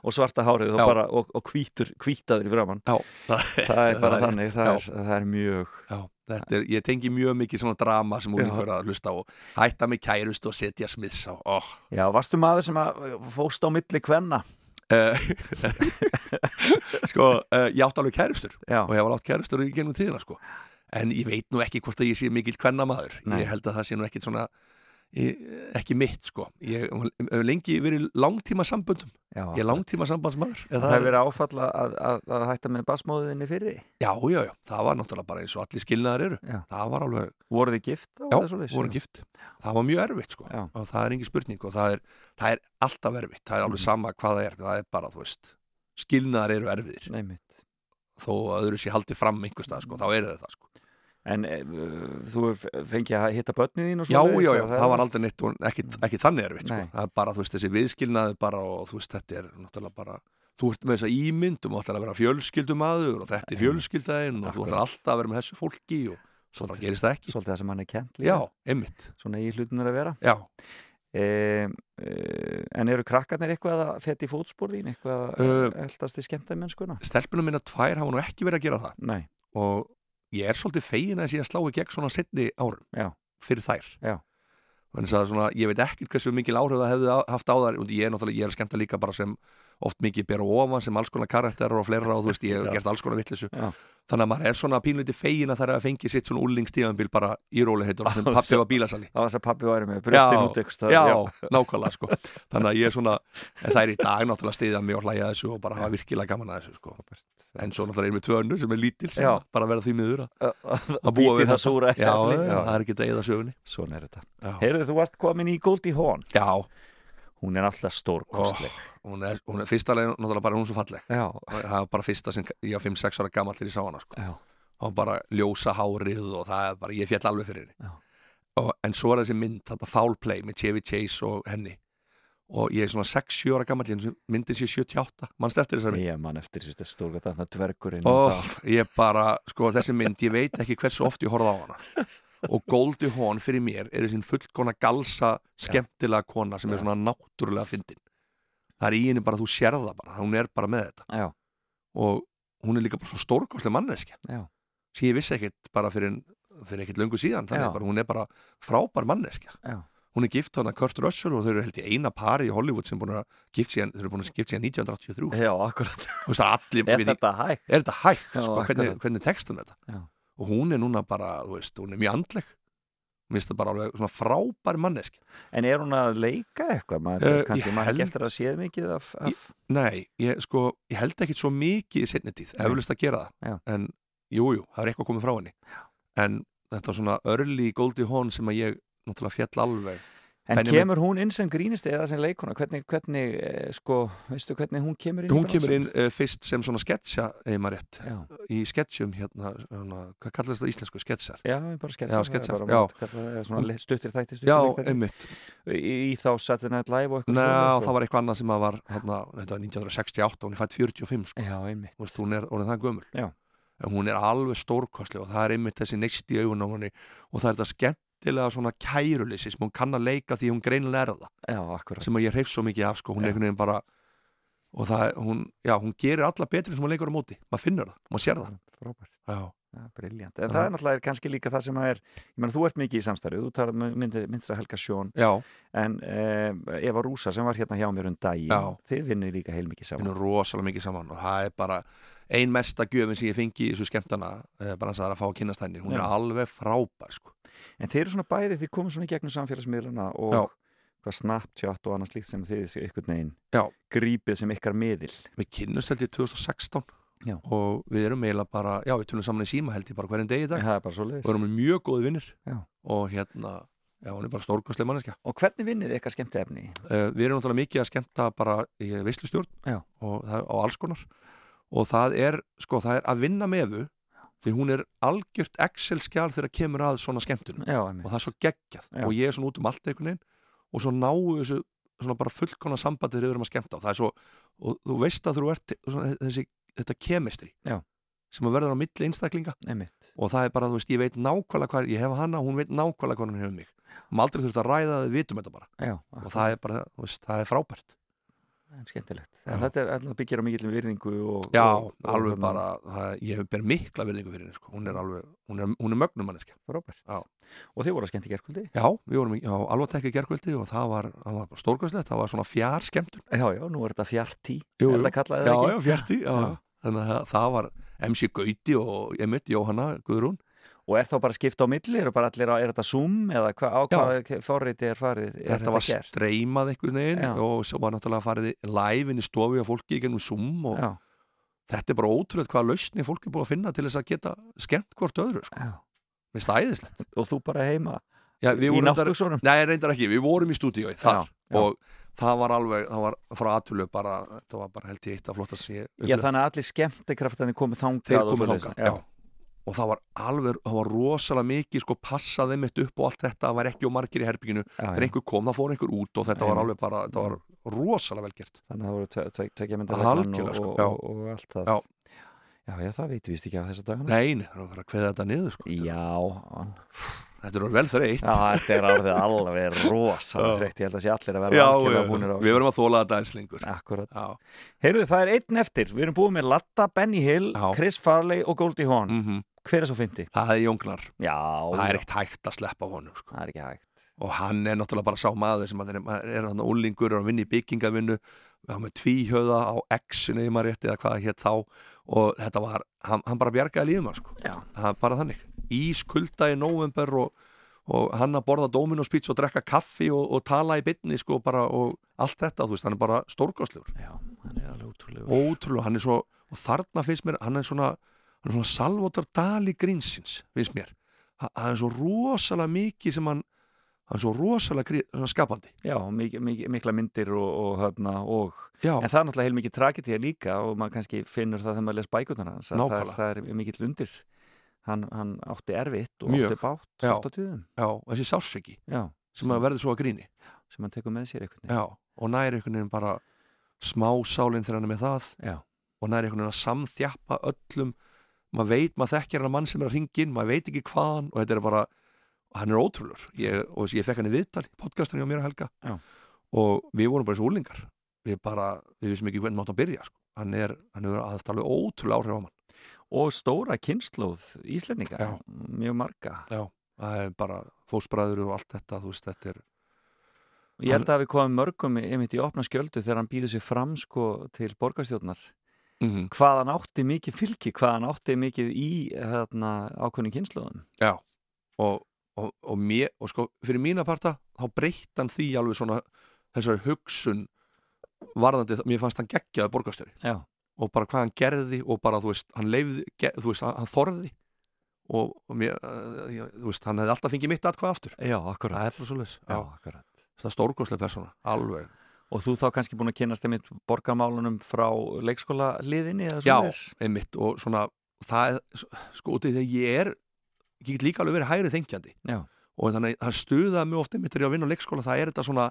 og svarta hárið og, bara, og, og hvítur, hvítaður í framann. Já. Það, það er bara þannig. Það er, það er mjög... Já, er, ég tengi mjög mikið svona drama sem hún ykkur að hlusta á. Hætta mig kærust og setja smiðs á. Oh. Já, varstu maður sem fóst á milli hvenna? Eh, sko, uh, ég átt alveg kærustur og ég var átt kærustur í gennum tíðina sko en ég veit nú ekki hvort að ég sé mikil kvennamaður. Ég held að það sé nú ekkit svona ekki mitt sko. Ég hef lengi verið langtíma samböndum já, ég er langtíma sambandsmaður Það hefur verið áfalla að, að, að hætta með basmóðinni fyrir Já, já, já, það var náttúrulega bara eins og allir skilnaðar eru. Já. það var alveg Voru þið gift? Já, voru gift. Það var mjög erfitt sko. Já. og það er engi spurning og það er, það er alltaf erfitt. Það er alveg mm. sama hvað það er. Það er bara, þú veist, skilnaðar eru erfiðir. Nei, þó að öðru sé haldið fram einhverstað sko, þá eru það sko En e, þú fengið að hitta börnið þín og svo? Já, já, já, það, það var aldrei neitt ekki, ekki þannig erfitt, sko. Það er bara, þú veist, þessi viðskilnaði bara og þú veist, þetta er náttúrulega bara, þú ert með þessa ímyndum og ætlar að vera fjölskyldumadur og þetta er fjölskyldaðinn og þú ætlar alltaf að vera með þessu fólki og svona gerist það ekki. Svolítið það sem hann er kent líka. Já, einmitt. Svona í hlutunar að vera. Já. E, e, en eru krakkarnir eitthvað að fætti fótspórðin, eitthvað að uh, eldast í skemmtæmennskuna? Stelpunum minna tvær hafa nú ekki verið að gera það. Nei. Og ég er svolítið fegin að ég slá í gegn svona setni árum Já. fyrir þær Já. Svona, ég veit ekkert hversu mikil áhrif það hefði haft á þar og ég er náttúrulega, ég er skemmt að líka bara sem oft mikið bera ofan sem alls konar karakterar og fleira og þú veist, ég hef gert alls konar vittlisu þannig að maður er svona pínleiti fegin að það er að fengi sitt svona úrlingstíðanbíl bara í róli heitur sem pappi var bílasali. Það var þess að pappi væri með bröstin út ykkur Já, já. nákvæmlega sko. Þannig að ég er svona, það er í dag náttúrulega stiðað mig og hlæja þessu og bara hafa virkilega gaman að þessu sko. En svo náttúrulega er með tvö önnur sem er lítil sem já. bara verða því miður að búa við það súra Já, það er ekki degið að sögunni. Svona er þetta. Heyrðu, þú varst komin í Goldie Hawn Hún er alltaf stórkostleg. Oh, Hún er, hún er fyrsta legin, náttúrulega bara hún svo falleg. Já. Það er bara fyrsta sem ég á 5-6 ára gammal til ég sá hana sko. Og bara ljósa hárið og það er bara, ég fjall alveg fyrir henni. Og, En svo er þessi mynd, þetta Foul Play með Chevy Chase og henni. Og ég er svona 6-7 ára gammal myndið sér 78, mannst eftir þessar mynd? Ég mann eftir þessi stórga þarna dvergurinn og ég bara, sko þessi mynd ég veit ekki hversu oft ég horfði á hana og Goldie Hawn fyrir mér er þessin fullkona galsa, skemmtilega kona sem er svona náttúrulega fyndin. Það er í henni bara, þú sérða bara hún er bara með þetta. Já. og hún er líka bara svo stórkostlega manneski sem ég vissi ekkit bara fyrir, fyrir ekkit löngu síðan, bara, hún er bara frábær manneski hún er gift hana Kurt Russell og þau eru held í eina pari í Hollywood sem búin að gift síðan, þau eru búin að gift síðan 1983 Já, akkurat. Allir, Er þetta hægt? Er þetta hægt, sko, hvernig, hvernig textum þetta? Já. Og hún er núna bara, þú veist, hún er mjög andleg. Mér finnst það bara alveg svona frábær mannesk En er hún að leika eitthvað? Maður, uh, kannski maður held... eftir að séð mikið af, af... Ég, Nei, ég, sko, ég held ekki svo mikið í setni tíð, eflust að gera það. Já. en jújú, jú, það er eitthvað komið frá henni. En þetta svona early Goldie Hawn sem að ég náttúrulega fjall alveg En Henni kemur hún inn sem grínisti eða sem leikona? Hvernig, hvernig, eh, sko, veistu hvernig hún kemur inn? Hún kemur inn uh, fyrst sem svona sketsja, eða maður rétt, Já. í sketsjum hérna, svona, hvað kallast það íslensku, sketsjar? Já, bara sketsjar. Já, sketsjar, já. Bara, svona stuttir þætti, stuttir já, leikþætti. einmitt. Í, í þá Saturday Night Live og eitthvað svona? Ná, það var eitthvað annað sem að var, hérna, þetta var 1968, hún er fætt 45, sko. Já, einmitt. Þú veist, hún er, hún er það gömul. Já. En hún er alveg stórkostli og það er einmitt þessi neist í augun á henni og það er þetta skemmt skemmtilega svona kæruleysi sem hún kann að leika því hún greinilega er það. Já, sem að ég hreif svo mikið af sko, hún er einhvern veginn bara og það, hún, já, hún gerir alla betri sem hún leikur á móti, maður finnur það, maður sér það. Frábært, ja, briljant en já. það er náttúrulega kannski líka það sem að er ég menn þú ert mikið í samstærið, þú myndist að Helga Sjón. En eh, Eva Rúsa sem var hérna hjá mér um dag þið vinnir líka heil mikið saman mikið saman og það er bara ein mesta gjöfin sem ég fengi í þessu skemmtana eh, bara að fá að kynast henni, hún er alveg frábær sko En þeir eru svona bæði, þið komum svona í gegnum samfélagsmiðluna og Já. hvað Snapchat og annað slíkt sem þið þessu ykkur neginn grípið sem ykkar miðil. Við kynnumst held ég 2016 Já. og við erum eiginlega bara, já við tölum saman í síma held ég bara hverjum degi í dag. Er svo leiðis. Við erum mjög góði vinnir og hérna, já hún er bara stórkvæmslega manneska. Og hvernig vinnið þið eitthvað skemmt efni? Uh, við erum náttúrulega mikið að skemmta bara í veistlustjórn og á alls konar og það er, sko, það er að vinna með þau því hún er algjört Excel-skjál þegar kemur að svona skemmtunum. Já, og það er svo geggjað. Já. og ég er svona út um allt einhvern veginn og svo náu þessu svona bara fullkona sambandi þegar við erum að skemmta og það er svo, og þú veist að þú ert svona, þessi, þetta kemistri Já. sem að verður á milli einstaklinga. Einmitt. og það er bara, þú veist, ég veit nákvæmlega hvað ég hef hana og hún veit nákvæmlega hvað hún hefur mig. Maður aldrei þurft að ræða það, við vitum þetta bara. Og það er bara, þú veist, það er frábært en skemmtilegt. En þetta er alltaf byggjar á mikill virðingu og, já, og, og, alveg bara það, ég hef ber mikla virðingu fyrir henni sko. hún er alveg, hún er, hún er mögnum manneska og þið voru að skemmt í gerkvöldi já, við vorum á alvotekki í gerkvöldi og það var, það var stórkvæmslegt, það var svona fjár skemmtun já, já, nú er þetta fjartí já, já, fjartí þannig að það var MC Gauti og ég mitt, Jóhanna Guðrún Og er þá bara skipt á milli? Er, allir, er þetta Zoom eða hva, á hvaða forriti er farið? Er þetta, þetta var gert? streymað einhvern veginn og svo var náttúrulega farið live inn í stofi á fólki gennum Zoom og Já. þetta er bara ótrúlega hvaða lausni fólki er búin að finna til þess að geta skemmt hvort öðru sko. Mér stæðislegt. Og þú bara heima Já, í náttúrsunum? Nei, reyndar ekki. Við vorum í stúdíói þar Já. og það var alveg, það var frá aðtölu bara, það var bara held ég eitt af flottast. Já, þannig að allir skemmtikraftinni komið þangað. Og það var alveg, það var rosalega mikið sko passaði mitt upp og allt þetta það var ekki og margir í herbygginu þegar einhver kom, það fór einhver út og þetta var alveg bara það var rosalega vel gert. Þannig að það voru tvekja myndar og, sko, og, og, og allt það. Já. já, já, það veit við ekki af þessa dagana. Nein, það var að hveða þetta niður sko. Já, Þetta er vel þreytt. Já, þetta er alveg alveg rosalega þreytt. Ég held að sé allir að vera algjörlega búinir á Við verum að þóla þetta eins lengur. Heyrðu, það er einn eftir. Við erum búið með Latta, Benny Hill. Chris Farley og Goldie Hawn. -hmm hver er svo fyndi? Það er Jóngnar já, það er ekkert hægt að sleppa honum sko. það er ekki hægt. Og hann er náttúrulega bara sá maður sem er, er hann úlingur og vinni í byggingavinnu við hafum með tvíhjöða á X-inu eða hvað hétt þá. Og þetta var, hann, hann bara bjargaði lífum sko. það er bara þannig. Ískulda í november og, og hann að borða Dominos-pizza og drekka kaffi og, og tala í bytni sko, og allt þetta, þú veist, hann er bara stórgóðslegur já, hann er alveg ótrúlega ótrúlega, hann er svo, og þarna finnst mér hann er svona hann er svona Salvador Dali grínsins, finnst mér. Hann er svo rosalega mikið sem hann hann er svo rosalega skapandi. Já, mik mik mikla myndir og, og, hérna, og en það er náttúrulega heil mikið tragedía líka og maður kannski finnur það þegar maður les bækutana það er, það er mikill undir. Hann, hann átti erfitt og Mjög. átti bátt Já, Já þessi sársviki sem að verður svo að gríni sem hann tekur með sér einhvern veginn. Og næri einhvern veginn bara smá sálinn þegar hann er með það Já. og næri einhvern veginn að samþjappa öllum maður veit, maður þekkir hann að mann sem er að ringin maður veit ekki hvaðan og þetta er bara hann er ótrúlur ég, og ég fekk hann í viðtal í podcastunni á mér að helga. Já. og við vorum bara eins og úlingar við bara, við vissum ekki hvernig mátt að byrja sko. hann er, hann er aðstæðlega ótrúlega áhrif á mann. Og stóra kynnslóð íslendinga, Já. mjög marga. Já, það er bara fósbræður og allt þetta, þú veist, þetta er Ég held að við komum mörgum einmitt í opna skjöldu þegar hann býður sér fram sko til borgarstjórnar mm -hmm. hvaðan átti mikið fylgi, hvaðan átti mikið í hérna, ákveðin kynsluðum Já, og og, og, mér, og sko fyrir mína parta þá breytt hann því alveg svona þessari hugsun varðandi, mér fannst hann geggjaði borgastjóri Já. og bara hvað hann gerði og bara þú veist, hann leifði, þú veist, hann þorði. Og, mér, uh, þú veist, hann hefði alltaf fengið mitt aðkvað aftur. Já, akkurat. Það er það svo leys Já, akkurat. Það er stórgóðslega persóna, alveg Og þú þá kannski búin að kynast einmitt borgarmálunum frá leikskóla liðinni Já, einmitt og svona það sko, út í að ég er ég get líka alveg verið hægrið þengjandi. Já. og þannig að það stuðaði mjög ofta einmitt þegar ég var að vinna á leikskóla, það er þetta svona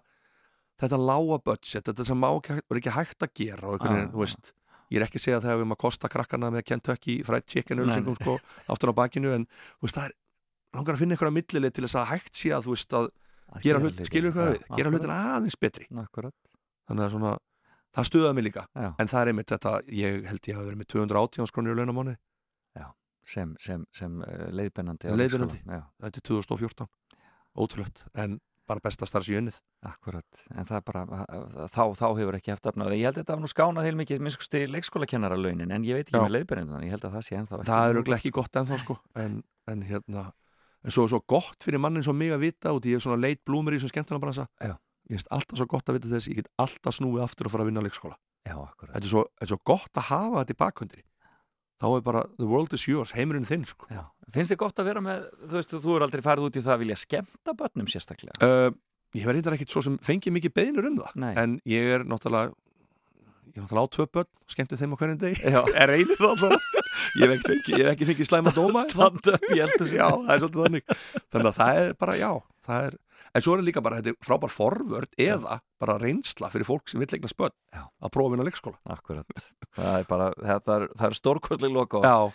þetta lága budget, þetta sem má ekki hægt að gera og einhvern veginn, þú veist. Ég er ekki að segja að það hefur maður að kosta krakkana með Kentucky fried chicken ölsingum sko aftur á bakinu en veist, það er langar að finna einhverja millileg til þess að hægt sé að þú veist að, að gera hlut, skilur hvað við, gera hlutin aðeins betri. Akkurat. Þannig að svona það stuðaði mig líka, Já. en það er einmitt þetta ég held ég að vera með 280 skrónir í launamáni sem, sem, sem uh, leiðbennandi leiðbennandi, þetta er 2014 ótrúlegt, en bara besta starfs í unnið. Akkurat, en það er bara þá, þá hefur ekki haft öfnað ég held að þetta var nú skánað heil mikið minnst leikskólakennara launin en ég veit ekki Já. með leiðbennandi ég held að það sé ennþá Það er ekki, ekki gott ennþá sko. En, en hérna, en svo, svo gott fyrir mannin svo mig að vita út ég er svona leit blúmur í þessum skemmtunarbransa ég finnst alltaf svo gott að vita þess ég get alltaf snúið aftur að fara að vinna leikskóla. Já, þetta er svo, þetta er svo gott að hafa þetta í bakkvöndri þá er bara, the world is yours, heimurinn þinn sko. Finnst þið gott að vera með, þú veist, þú er aldrei farið út í það að vilja skemmta börnum sérstaklega? Uh, ég verði þetta ekkit svo sem fengið mikið beinur um það, Nei. en ég er náttúrulega ég er náttúrulega á tvö börn skemmti þeim á hverjum deg, er einið þá alltaf ég hef ekki ekki fengið slæma dóma. stand up, ég held að já, það er svolítið þannig. Þannig að það er bara, já, það er en svo er líka bara þetta frábær forvörd eða bara reynsla fyrir fólk sem vill eigna spöld að prófa vinna leikskóla. Akkurat, það er bara þetta er, er stórkostlega loka Já.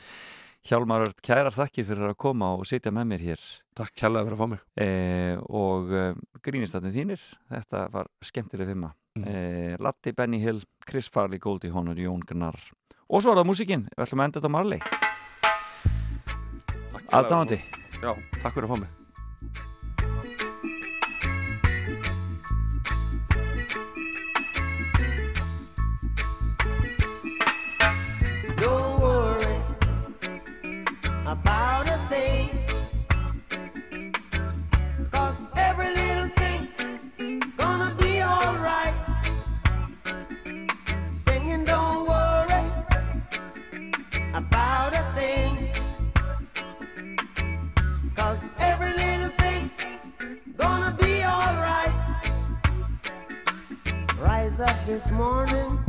Hjálmar, kærar þakkir fyrir að koma og sitja með mér hér. Takk kærlega fyrir að fá mig. Eh, og eh, grínistatnir þínir þetta var skemmtileg fimma mm. eh, Latti, Benny Hill, Chris Farley Goldie Honor, Jón Gunnar og svo er það músikinn, við ætlum að enda þetta á Marley. Aðdáðandi Já, takk fyrir að fá mig this morning.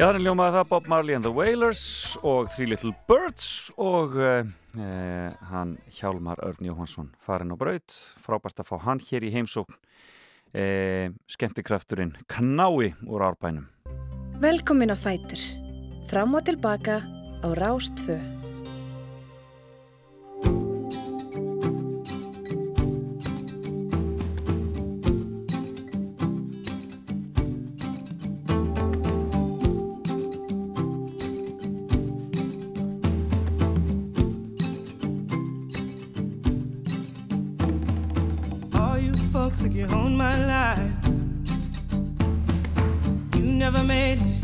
Já, þannig ljómaði það Bob Marley and the Wailers og Three Little Birds og uh, uh, hann Hjálmar Örn Jóhansson farin á braut, frábært að fá hann hér í heimsókn. Uh, skemmtikrafturinn Knái úr árbænum. Velkomin á Fætur. Fram og tilbaka á Rástföð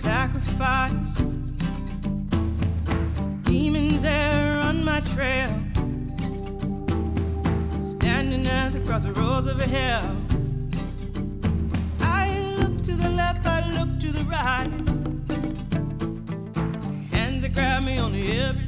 sacrifice. Demons there on my trail. Standing at the crossroads of hell. I look to the left, I look to the right. Hands that grab me on the every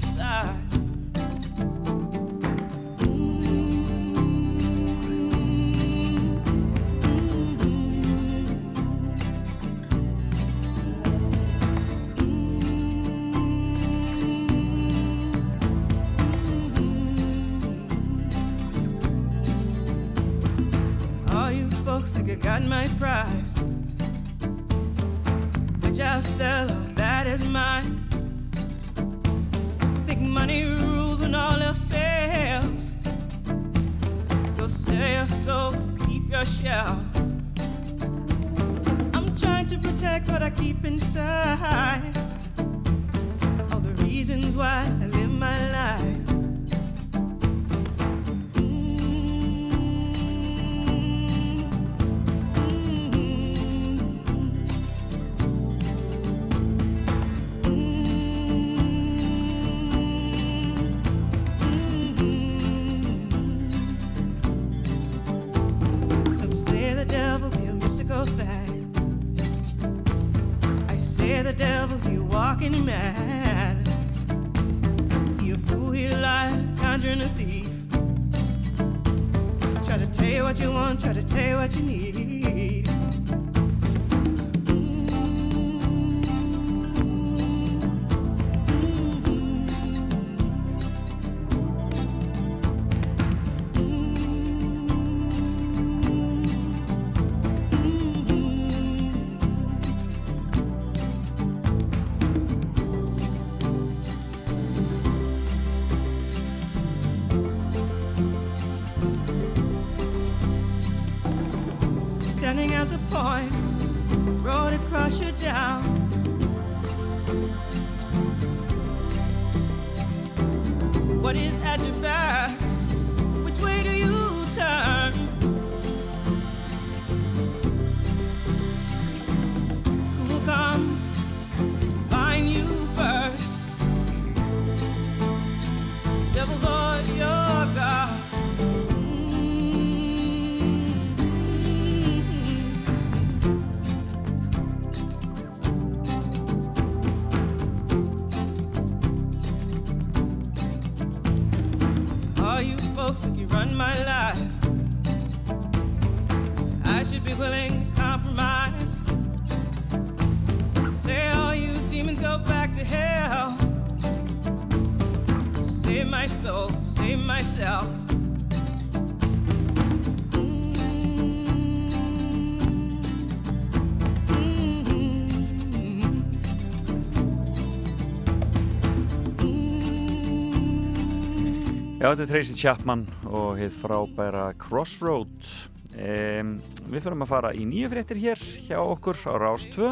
Já, þetta er Tracy Chapman og hitt frábæra Crossroad. Um, við fyrir að fara í nýju fréttir hér hjá okkur á Rás 2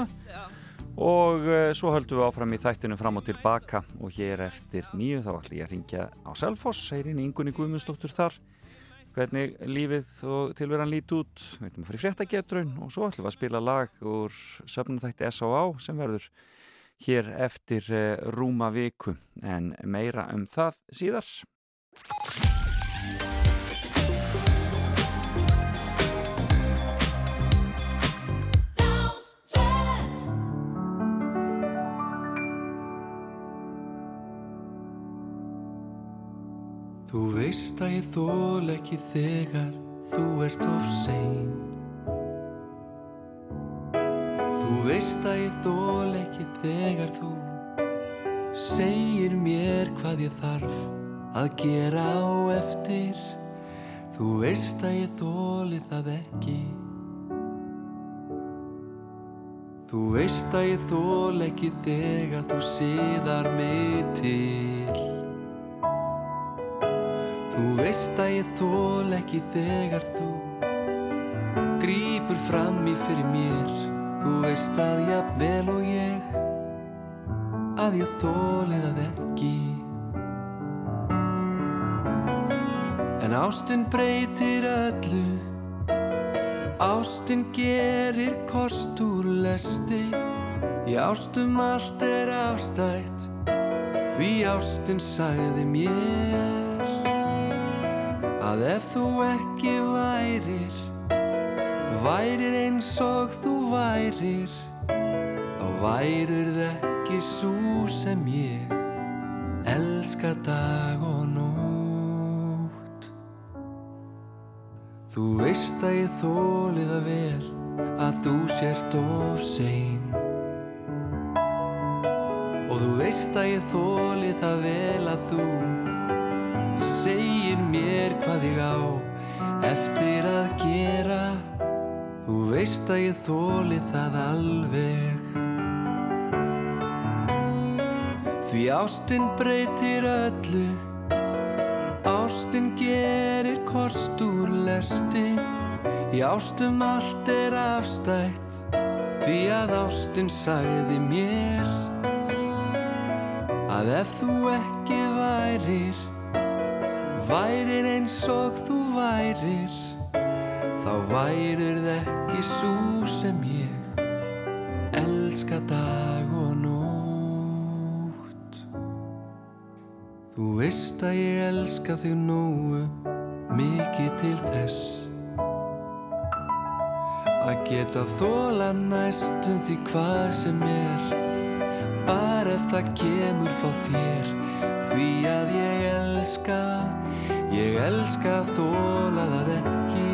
og uh, svo höldum við áfram í þættinu fram og tilbaka og hér eftir nýju þá ætlum ég að ringja á Selfoss, heirinn Ingunni Guðmundsdóttur þar hvernig lífið og tilveran líti út við ætlum að fara í fréttagetrun og svo ætlum við að spila lag úr söfnumþætti S.A.A. sem verður hér eftir uh, rúma viku en meira um það síðar Þú veist að ég þól ekki þegar þú ert of sein. Þú veist að ég þól ekki þegar þú segir mér hvað ég þarf að gera á eftir. Þú veist að ég þóli það ekki. Þú veist að ég þól ekki þegar þú síðar mig til. Þú veist að ég þól ekki þegar þú grýpur fram í fyrir mér. Þú veist að jafnvel og ég að ég þóli það ekki En ástinn breytir öllu. Ástinn gerir kost úr lesti. Í ástum allt er afstætt. Því ástinn sagði mér Að ef þú ekki værir Værir eins og þú værir Þá værir það ekki svo sem ég elska dag og nótt Þú veist að ég þólið að vel að þú sért of sein. Og þú veist að ég þólið að vel að þú segir mér hvað ég á eftir að gera. Þú veist að ég þólið það alveg. Því ástinn breytir öllu Ástinn gerir kost úr lesti. Í ástum allt er afstætt Því að ástinn sagði mér Að ef þú ekki værir Værir eins og þú værir Þá værir það ekki svo sem ég Elska dag Þú veist að ég elska þig nógu mikið til þess. Að geta þóla næstu því hvað sem er. Bara ef það kemur fá þér. Því að ég elska ég elska þóla það ekki.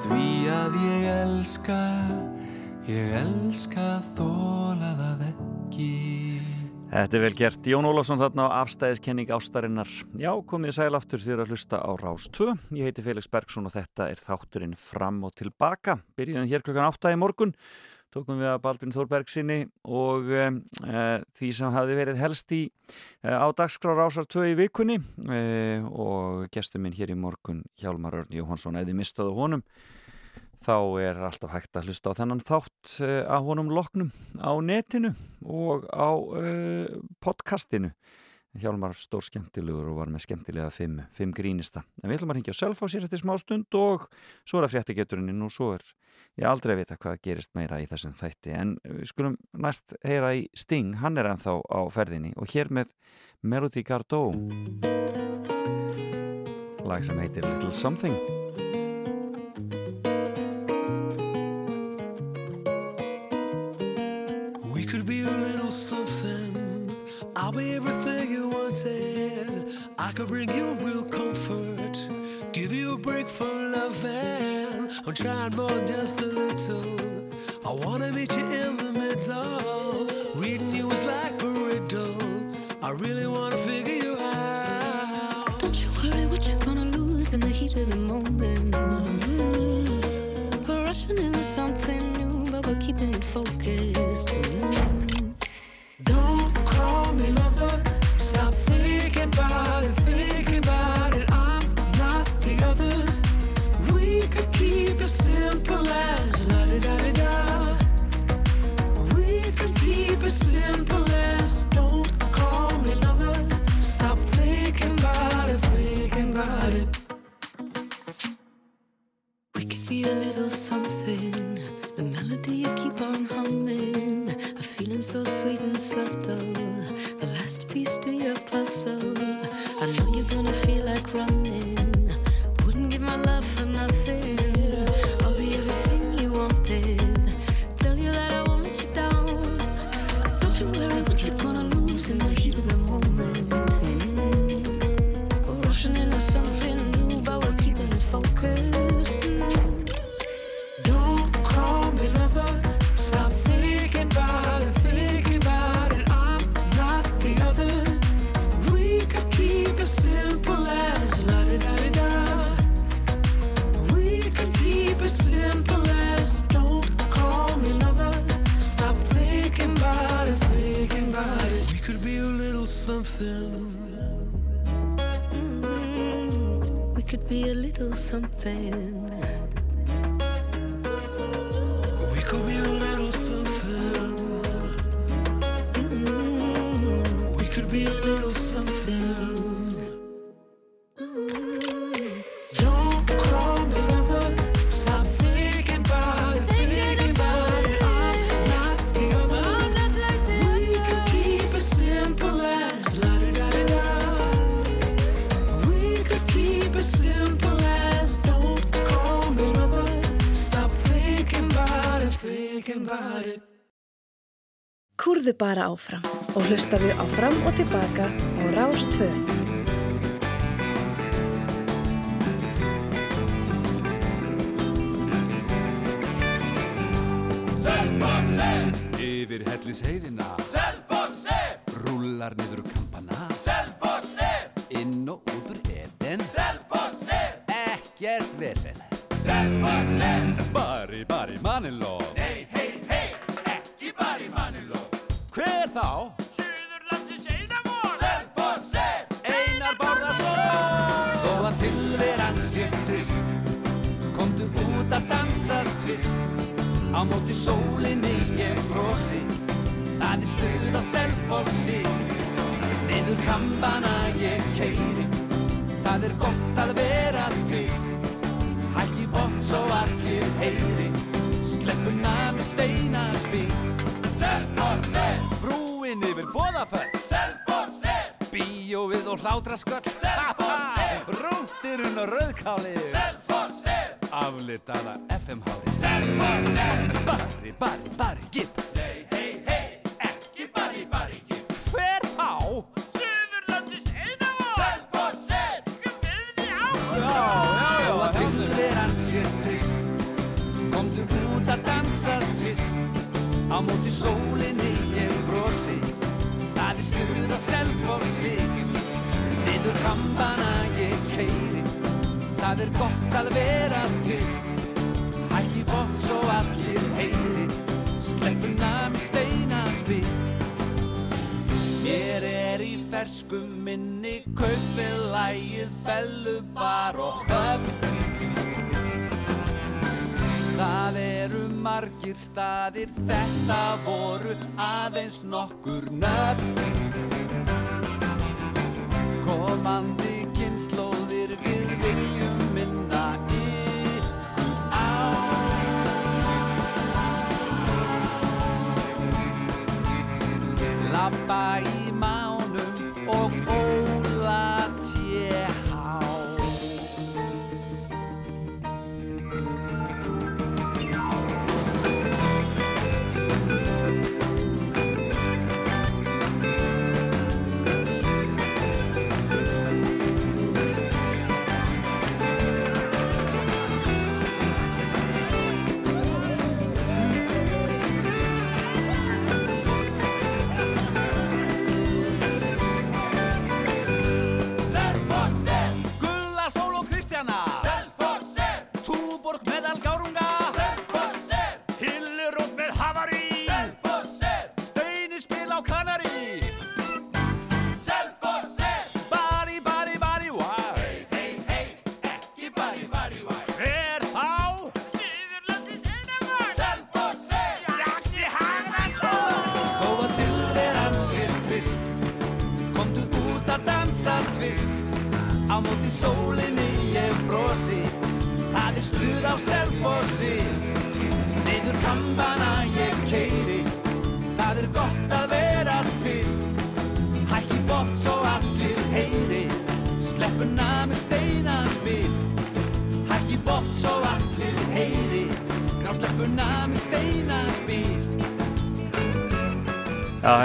Því að ég elska ég elska þóla það ekki Þetta er vel gert. Jón Ólafsson þarna á afstæðiskenning ástarinnar. Já, komið sæl aftur þér að hlusta á Rás 2. Ég heiti Felix Bergsson og þetta er þátturinn fram og tilbaka. Byrjuðum hér klukkan 8 í morgun. Tókum við að Baldvin Þórberg sinni og e, því sem hafi verið helst í e, á dagskrá Rásar 2 í vikunni e, og gestur minn hér í morgun Hjálmar Örn Jóhansson eða mistaðu honum þá er alltaf hægt að hlusta á þennan þátt uh, á honum loknum á netinu og á uh, podcastinu. Hjálmar stór skemmtilegur og var með skemmtilega fimm, fimm grínista. En við ætlum að ringja sjálf á sér eftir smá stund og svo er það fréttigeturinn og svo er ég aldrei að vita hvað gerist meira í þessum þætti. En við skulum næst heyra í Sting, hann er ennþá á ferðinni og hér með Melody Gardot. Lag sem heitir Could be a little Something I'll be everything you wanted. I could bring you real comfort, give you a break from loving. I'm trying more than just a little. I wanna meet you in the middle. Reading you is like a riddle. I really wanna figure you out. Don't you worry what you're gonna lose in the heat of the moment. something. Mm-hmm. We could be a little something. bara áfram og hlustaðu á fram og tilbaka á Rás 2. Yfir hellins heiðina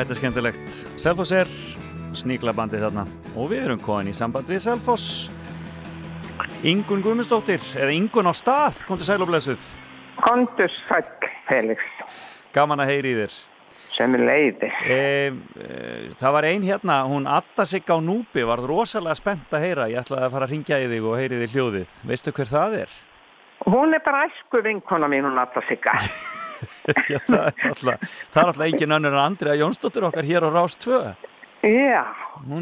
Þetta er skemmtilegt. Selfoss er sníkla bandið þarna og við erum komin í samband við Selfoss. Ingun Guðmundsdóttir, eða Ingun á stað, kom til Sælóblesuð. Kondur Sæk, Felix. Gaman að heyri í þér. Sem er leiði. E, eh, e, eh, það var ein hérna, hún atta sig á núpi, varð rosalega spennt að heyra. Ég ætlaði að fara að ringja í þig og heyri þig hljóðið. Veistu hver það er? Hún er bara æsku vinkona mín, hún atta sig að. Já, það er alltaf, alltaf engin annar en Andri að Jónsdóttir okkar hér á Rás 2 Já.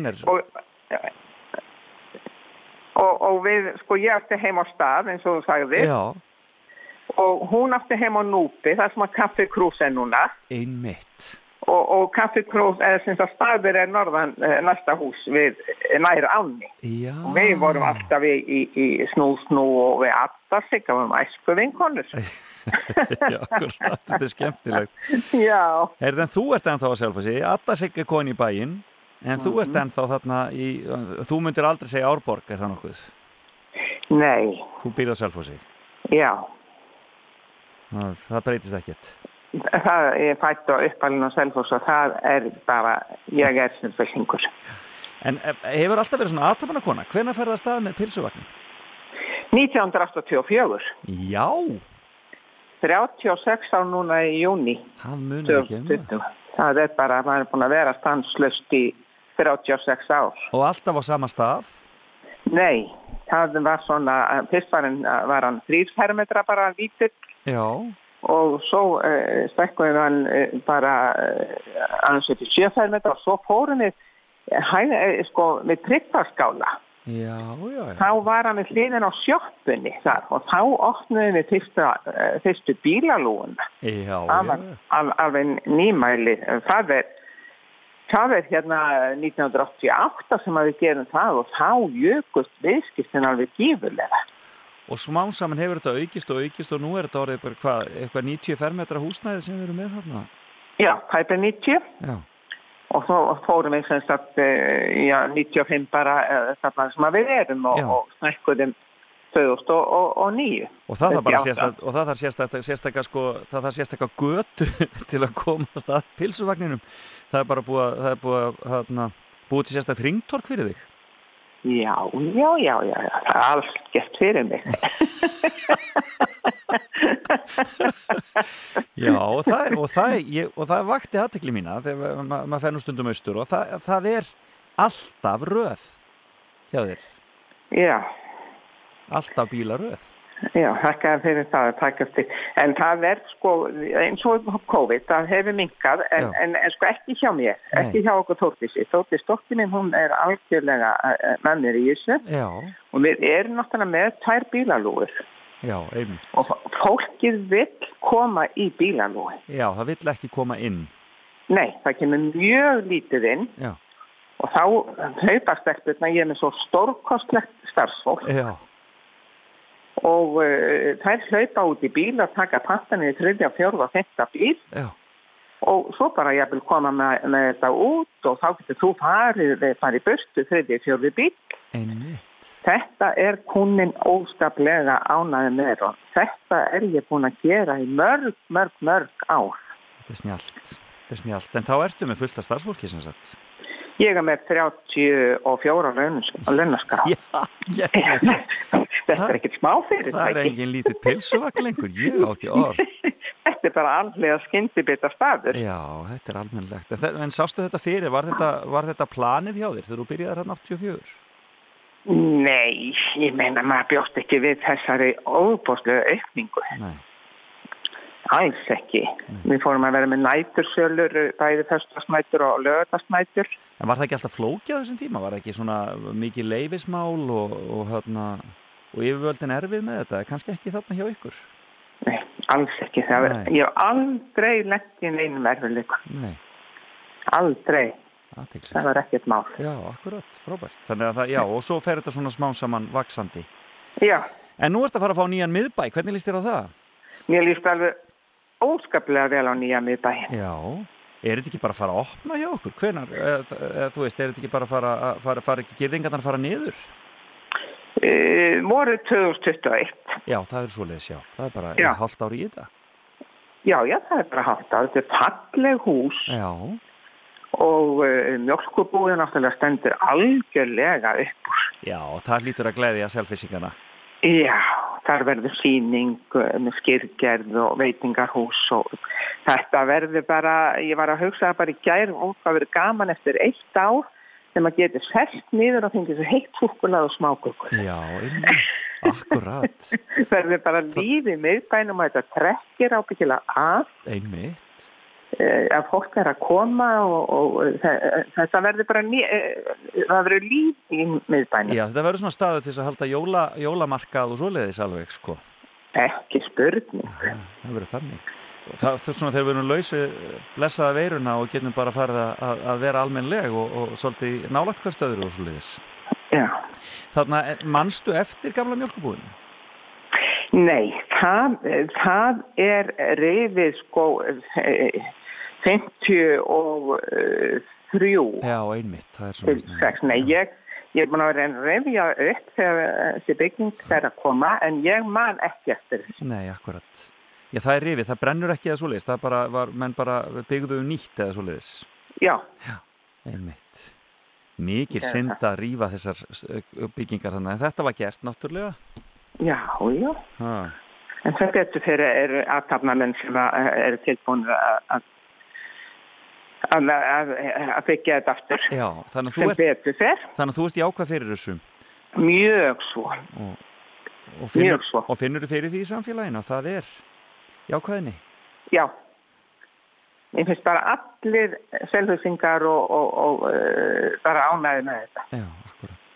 Er... og, og, og við, sko ég ætti heim á stað eins og þú sagði Já. og hún ætti heim á Núpi það er sem að kaffikrús er núna. Einmitt. Og, og kaffikrús er sem að staðir er norðan eh, næsta hús við næri áni Já. og við vorum alltaf í, í, í snú snú og við alltaf siggaðum æsku vinkonur Já, akkurat, þetta er skemmtilegt. Já. Herðan, þú ert ennþá að Adda Sigg er koni í bæinn, en þú Mhm. ert ennþá þarna í, þú myndir aldrei segja Árborg, er það nokkuð? Nei, Þú býrð á Selfossi, já. það, það breytist ekkert. Það er fætt á uppalinn á Selfoss og það er bara, ég er sem fyllingur. En eh, hefur alltaf verið svona aðtapana kona, hvenær ferða stað með pilsuvagnin? 1984, Já, 36 á núna í júni það munir ekki um það. 2020. Það er bara, maður er búin að vera stanslust í 36 ár. Og alltaf á sama stað? Nei, það var svona, fyrst var hann, hann þrýrfermetra bara lítill Já, og svo uh, stekkuði hann uh, bara uh, upp í sjöfermetra og svo fórum við hæ, uh, sko, með tryggfarskála. Já, já, já. Þá var hann við hliðin á sjoppunni þar og þá opnuðum við fyrsta, uh, fyrstu bílalúuna. Já, Það var al, alveg nýmæli. Það er, það er hérna 1988 sem að við gerum það og þá jökust viðskiptin alveg gífurlega. Og smám saman hefur þetta aukist og aukist og nú er þetta orðið bara hvað, eitthvað 90 fermetra húsnæði sem við erum með þarna? Já, það er 90 Já. Og svo fórum við sem sagt eh, já, 95 bara uh, þarna sem að við erum og, og snækkuðum 2009. Og það þarf bara 98. sérstakt, og það þarf sérstakt, sérstaka sko, það þarf sérstaka götu til að komast að pilsuvagninum. Það er bara búið að, búið að, til sérstakt ringtork fyrir þig. Já, já, já, já, það er alls gett fyrir mig. Já, og það, er, og það, ég, og það vakti aðtekli mína þegar ma maður fer nú stundum austur og það, það er alltaf röð hjá þér, Já, alltaf bílaröð. Já, þakka fyrir það að taka til. En það er sko, eins og COVID, það hefur minkað, en, en, en sko ekki hjá mér, Nei. ekki hjá okkur Þórtísi. Þórtís, Þórtí minn, hún er algjörlega eh, með mér í Já, og við erum náttúrulega með tvær bílalúur já, einmitt. og fólkið vill koma í bílalúi. Já, það vill ekki koma inn. Nei, það kemur mjög lítið inn Já, og þá hlaupast eftir ég er með svo stórkostlegt starfsfólk já, og uh, þær hlaupa út í bíl að taka pantanir í þriðja, fjórða og fyrsta bíl já. og svo bara ég vil koma með, með þetta út og þá getur þú farið, farið í burtu þriðja, fjórði bíl. Einmitt. Þetta er kunnin óskaplega ánaði og þetta er ég búin að gera í mörg, mörg, mörg ár. Þetta er snjált. Þetta. En þá ertu með fullt af starfsfólki sem sagt. Ég er með 34 launaskrá. Já, ég Þetta er ekkert smá fyrir Það er engin lítið pilsuvagn lengur, ég á ekki orð. Þetta er bara allega skyndibita staður. Já, þetta er almennlegt. En, en sástu þetta fyrir, var þetta, var þetta planið hjá þér þegar þú byrjaði hérna 84? Nei, ég meina maður bjóst ekki við þessari óbúslega aukningu. Nei. Alls ekki. Við fórum að vera með nætursölur, bæði föstasnætur og lögatarsnætur. En var það ekki alltaf flókið á þessum tíma? Var það ekki svona mikið leifismál og, og, hérna, og yfirvöldin erfið með þetta? Kannski ekki þarna hjá ykkur? Nei, alls ekki. Nei. ég hef aldrei lett í neinum erfiðleikum. Nei. Aldrei. Athyglisvert. Það var ekkert mál. Já, akkurat, frábært. Þannig að það, já, og svo fer þetta svona smá saman vaksandi. Já, En nú ertu að fara að fá nýjan miðbæ, hvernig líst þér á það? mér líst alveg óskaplega vel á nýja miðbæin. Já. Er þetta ekki bara að fara að opna hjá okkur? Hvenar, eða, eða, þú veist, er þetta ekki bara að fara, að fara, fara ekki gerðingarnar að fara niður? Uh, voru 2021. Já, það er svoleiðis, já. Það er bara hálft ári í þetta. Já, já, það er bara haft á. Þetta er falleg hús Já, og uh, mjölkubúið náttúrulega stendur algjörlega upp já, það lítur að gleðja selfisingana. Já, þar verður síning uh, með skýrgerð og veitingarhús og þetta verður bara, ég var að hugsa það bara í gær og það verður gaman eftir eitt ár sem að geti selt niður og fengið svo heitt súkulað og smákukur. Já, einmitt, akkurat, verður bara lífið miðbænum og þetta trekkir ábyggilega að einmitt. Eh, að fólk er að koma og, og þe- þetta verður bara ný, eh, það verður líf í miðbænum. Já, þetta verður svona staður til að halda jóla, jólamarkað og svoleiðis alveg, sko. Ekki spurning. Það verður þannig. Það, það er svona þegar við erum laus við blessaða veiruna og getum bara farið að, að, að vera almennleg og, og svolítið nálagt hvert öðru og svoleiðis. Já. Þarna, eh, manstu eftir gamla mjölkubúinu? Nei, það, það er reyfið sko eh, 53 Já, einmitt, það er svona. Nei, ég, ég er búin að vera að reyfja upp þegar þessi bygging fer að koma en ég man ekki eftir þessu. Nei, akkurat. Já, það er rifið, það brennur ekki eða svoleiðis, það bara var, menn bara byggðu um nýtt eða svoleiðis. Já. Já, einmitt. Mikil Já, synd að rífa þessar eh, byggingar þannig, en þetta var gert náttúrulega. Já, já. Ha. En það betur fyrir eru aðtapnamenn sem að- eru tilbúin að að- að- að- að byggja þetta aftur. Já, þannig að þú Sem ert, þannig að þú ert jákvæð fyrir þessu. Mjög svo. Og, og finnur. Og finnur þú fyrir því í samfélaginu og það er jákvæðinni. Já. Ég finnst bara allir selhusingar og, og, og uh, bara ánæði með þetta. Já,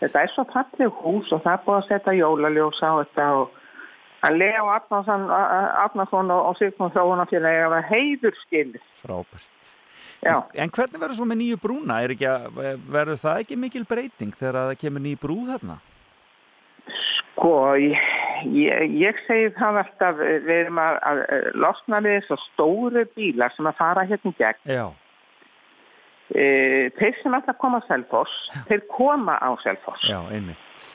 Þetta er svo fallið hús og það er búið að setja jólaljósa á þetta og að Leo Arnarsson og, Sigmund Þróunafélagi að heiður skilir. Frábært. En, en hvernig verður svo með nýju brúna? Er verður það ekki mikil breyting þegar að það kemur ný brú þarna? Sko, ég, ég, segi það alltaf, við erum að, að losna við þessu stóru bílar sem að fara hérna gegn. Já. E, þeir sem alltaf koma á Selfoss, þeir koma á Selfoss. Já, einmitt.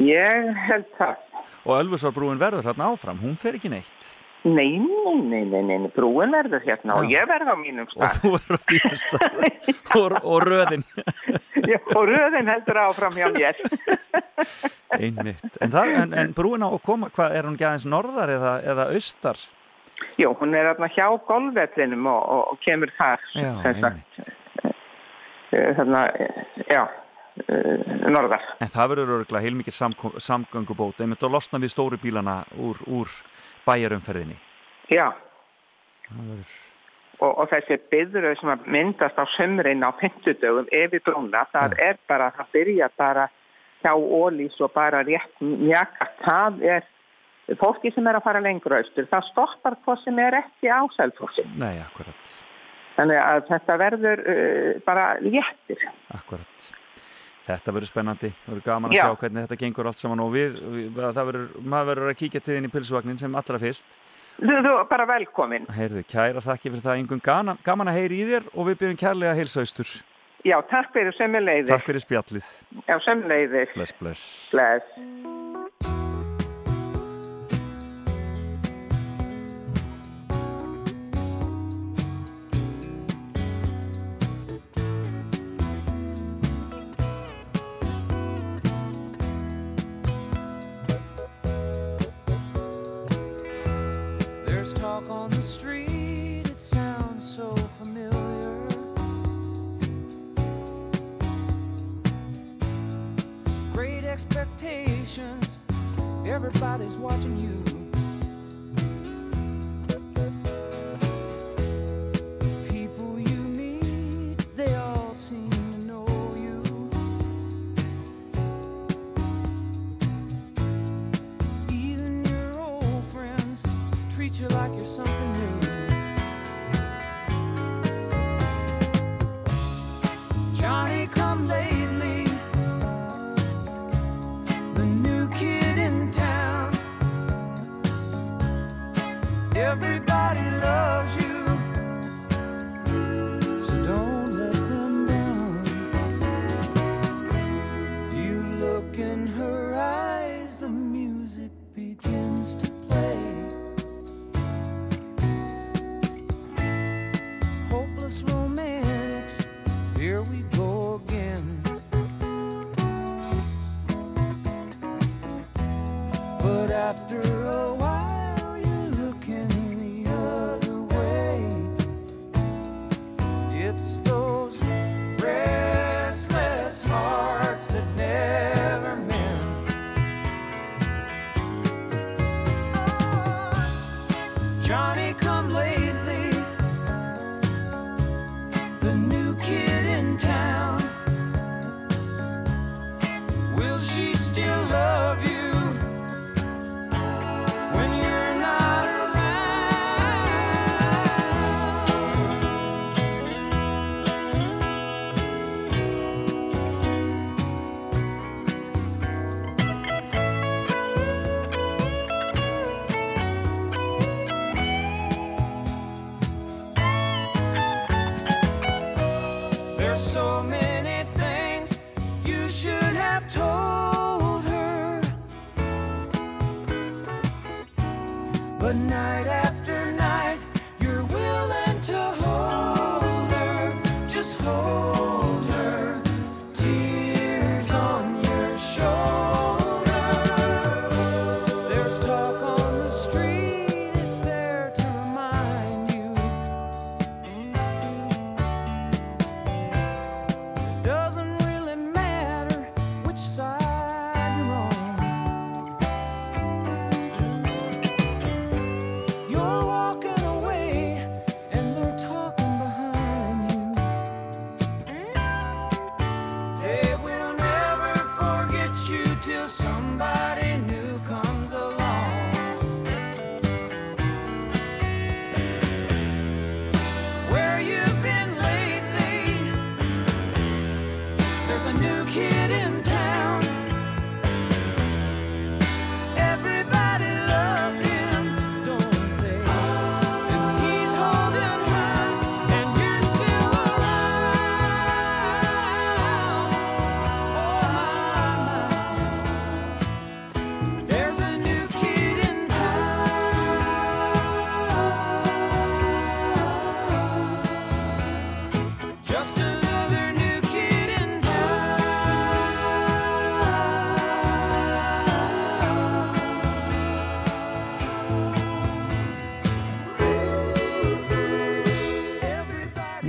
Ég held það. Og Ölfusárbrúin verður þarna áfram, hún fer ekki neitt. Nei, nei, nei, nei, brúin verður hérna og ég verður á mínum Og stað. þú verður á þínum stað. og, og röðin. Já, og röðin heldur áfram hjá mér. einmitt. En, það, en, en brúin á að koma, hvað, er hún ekki aðeins norðar eða, eða austar? Jú, hún er þarna hjá golfvellinum og, og, og kemur þar. Já. Eh, Þarna, eh, já, eh, norðar. En það verður örgulega heilmikið samko- samgöngubót, einmitt að losna við stóru bílana úr, úr bæjarumferðinni. Já, verður... og, og þessi byðröð sem að myndast á sömurinn á 50 dögum yfir brúna, það er bara, það byrja bara hjá ólís og bara rétt mjaka. Það er fólki sem er að fara lengur austur. Það stoppar hvað sem er ekki á selfossi. Nei, akkurat, Þannig að þetta verður uh, bara léttir. akkurat. Þetta verður spennandi, það verður gaman að Já. sjá hvernig þetta gengur allt saman og við, við það verður, maður verður að kíkja til þinn í pilsvagnin sem allra fyrst. Þú, þú bara velkomin. Heyrðu, kæra þakki fyrir það, einhvern gaman, gaman að heyri í þér og við byrjum kærlega að heilsa austur. Já, takk fyrir sömuleiðis. Takk fyrir spjallið. Já, sömuleiðis. Bless, bless. Bless.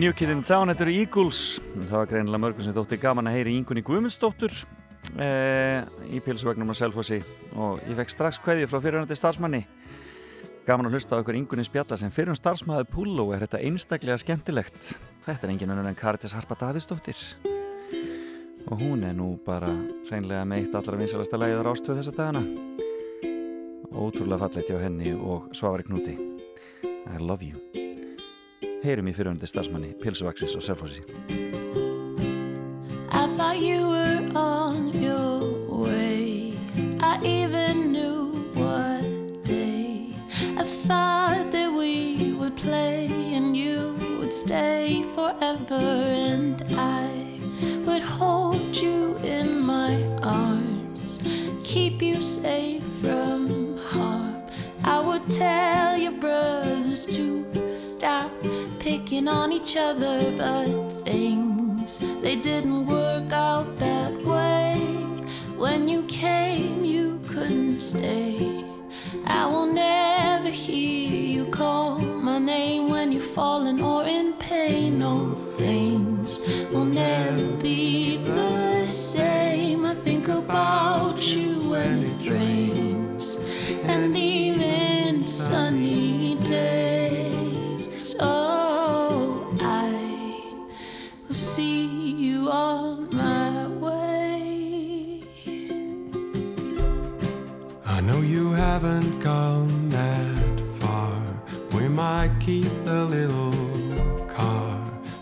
New Kid in Town, þetta eru Eagles. Það var greinilega mörgum sem þótti gaman að heyri Ingunni Guðmundsdóttur eh, í pilsvagnum á Selfossi. Og ég fekk strax kveðju frá fyrirhundið starfsmanni. Gaman að hlusta á ykkur Ingunni spjalla sem fyrir um starfsmæðu Púló er þetta einstaklega skemmtilegt. Þetta er engin önnur en Karitis Harpa Davidsdóttir og hún er nú bara hreinlega með eitt allra vinsalasta lægið á rástöðu þessa dagana. Ótrúlega fallegt hjá henni og Svavari Knúti. I love you heyrum í fyrirhundi starfsmanni Pilsuvaxis og Selfossi I thought you were on your way. I even knew what day. I thought that we would play and you would stay forever, and I would hold you in my arms, keep you safe from harm. I would tell your brothers to stop picking on each other, but things they didn't work out that way. When you came, you couldn't stay. I will never hear you call my name when you're falling or in pain. No things will never be the same. I think about you when it rains and even sunny you haven't gone that far. We might keep the little car,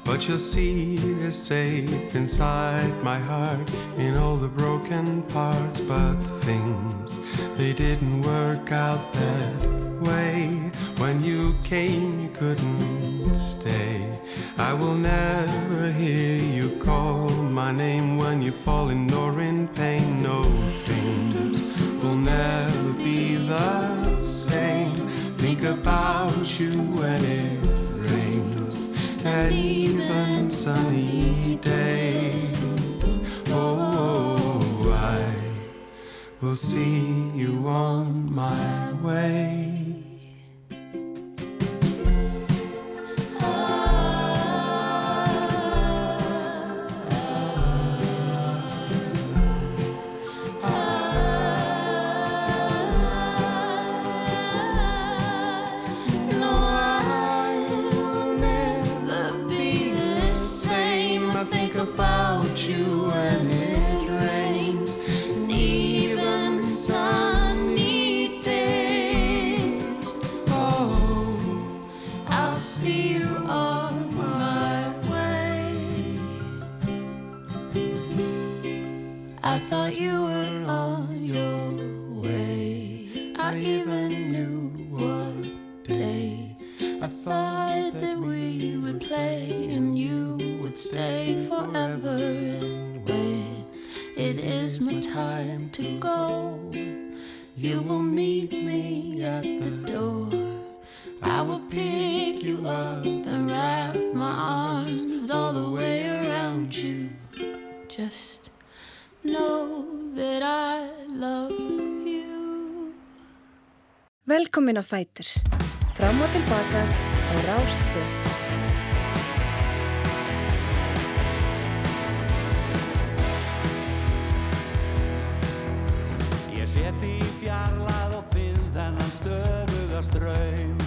but your seat is safe inside my heart in all the broken parts. But things they didn't work out that way. When you came, you couldn't stay. I will never hear you call my name when you're falling or in pain. Think about you when it rains and even sunny days. Oh, I will see you on my way. Velkomin á Fætur. Fram og tilbaka á Rástfjö. Ég set því í fjarlæð og finn þennan stöðuga ströym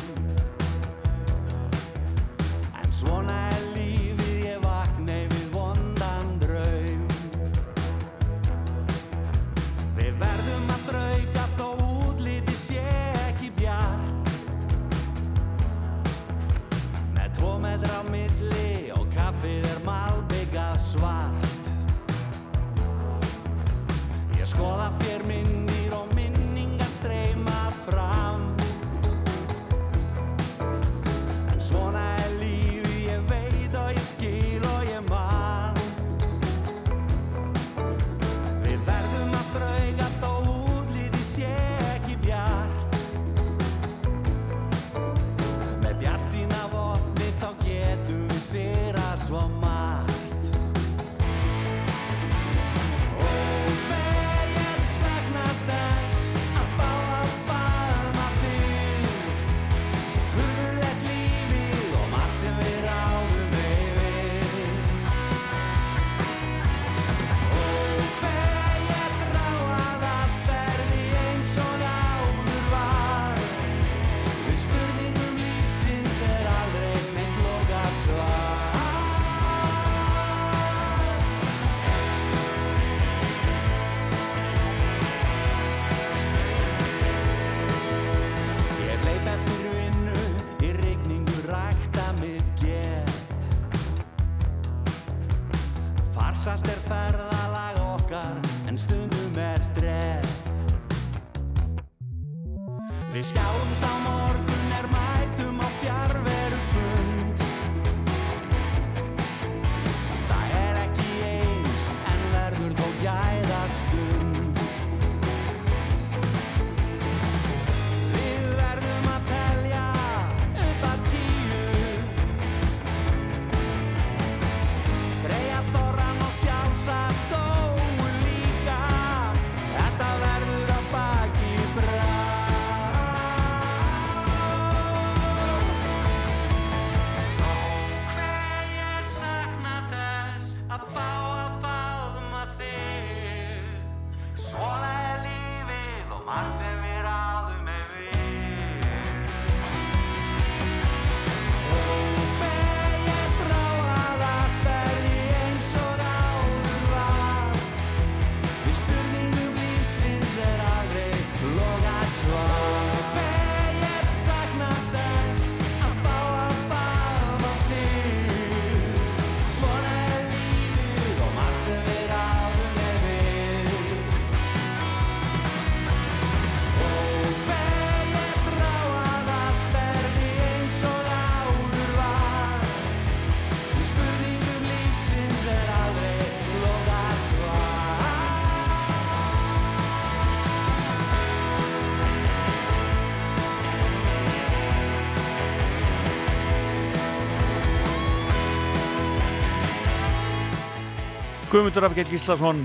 Guðmundur Afgell Gíslason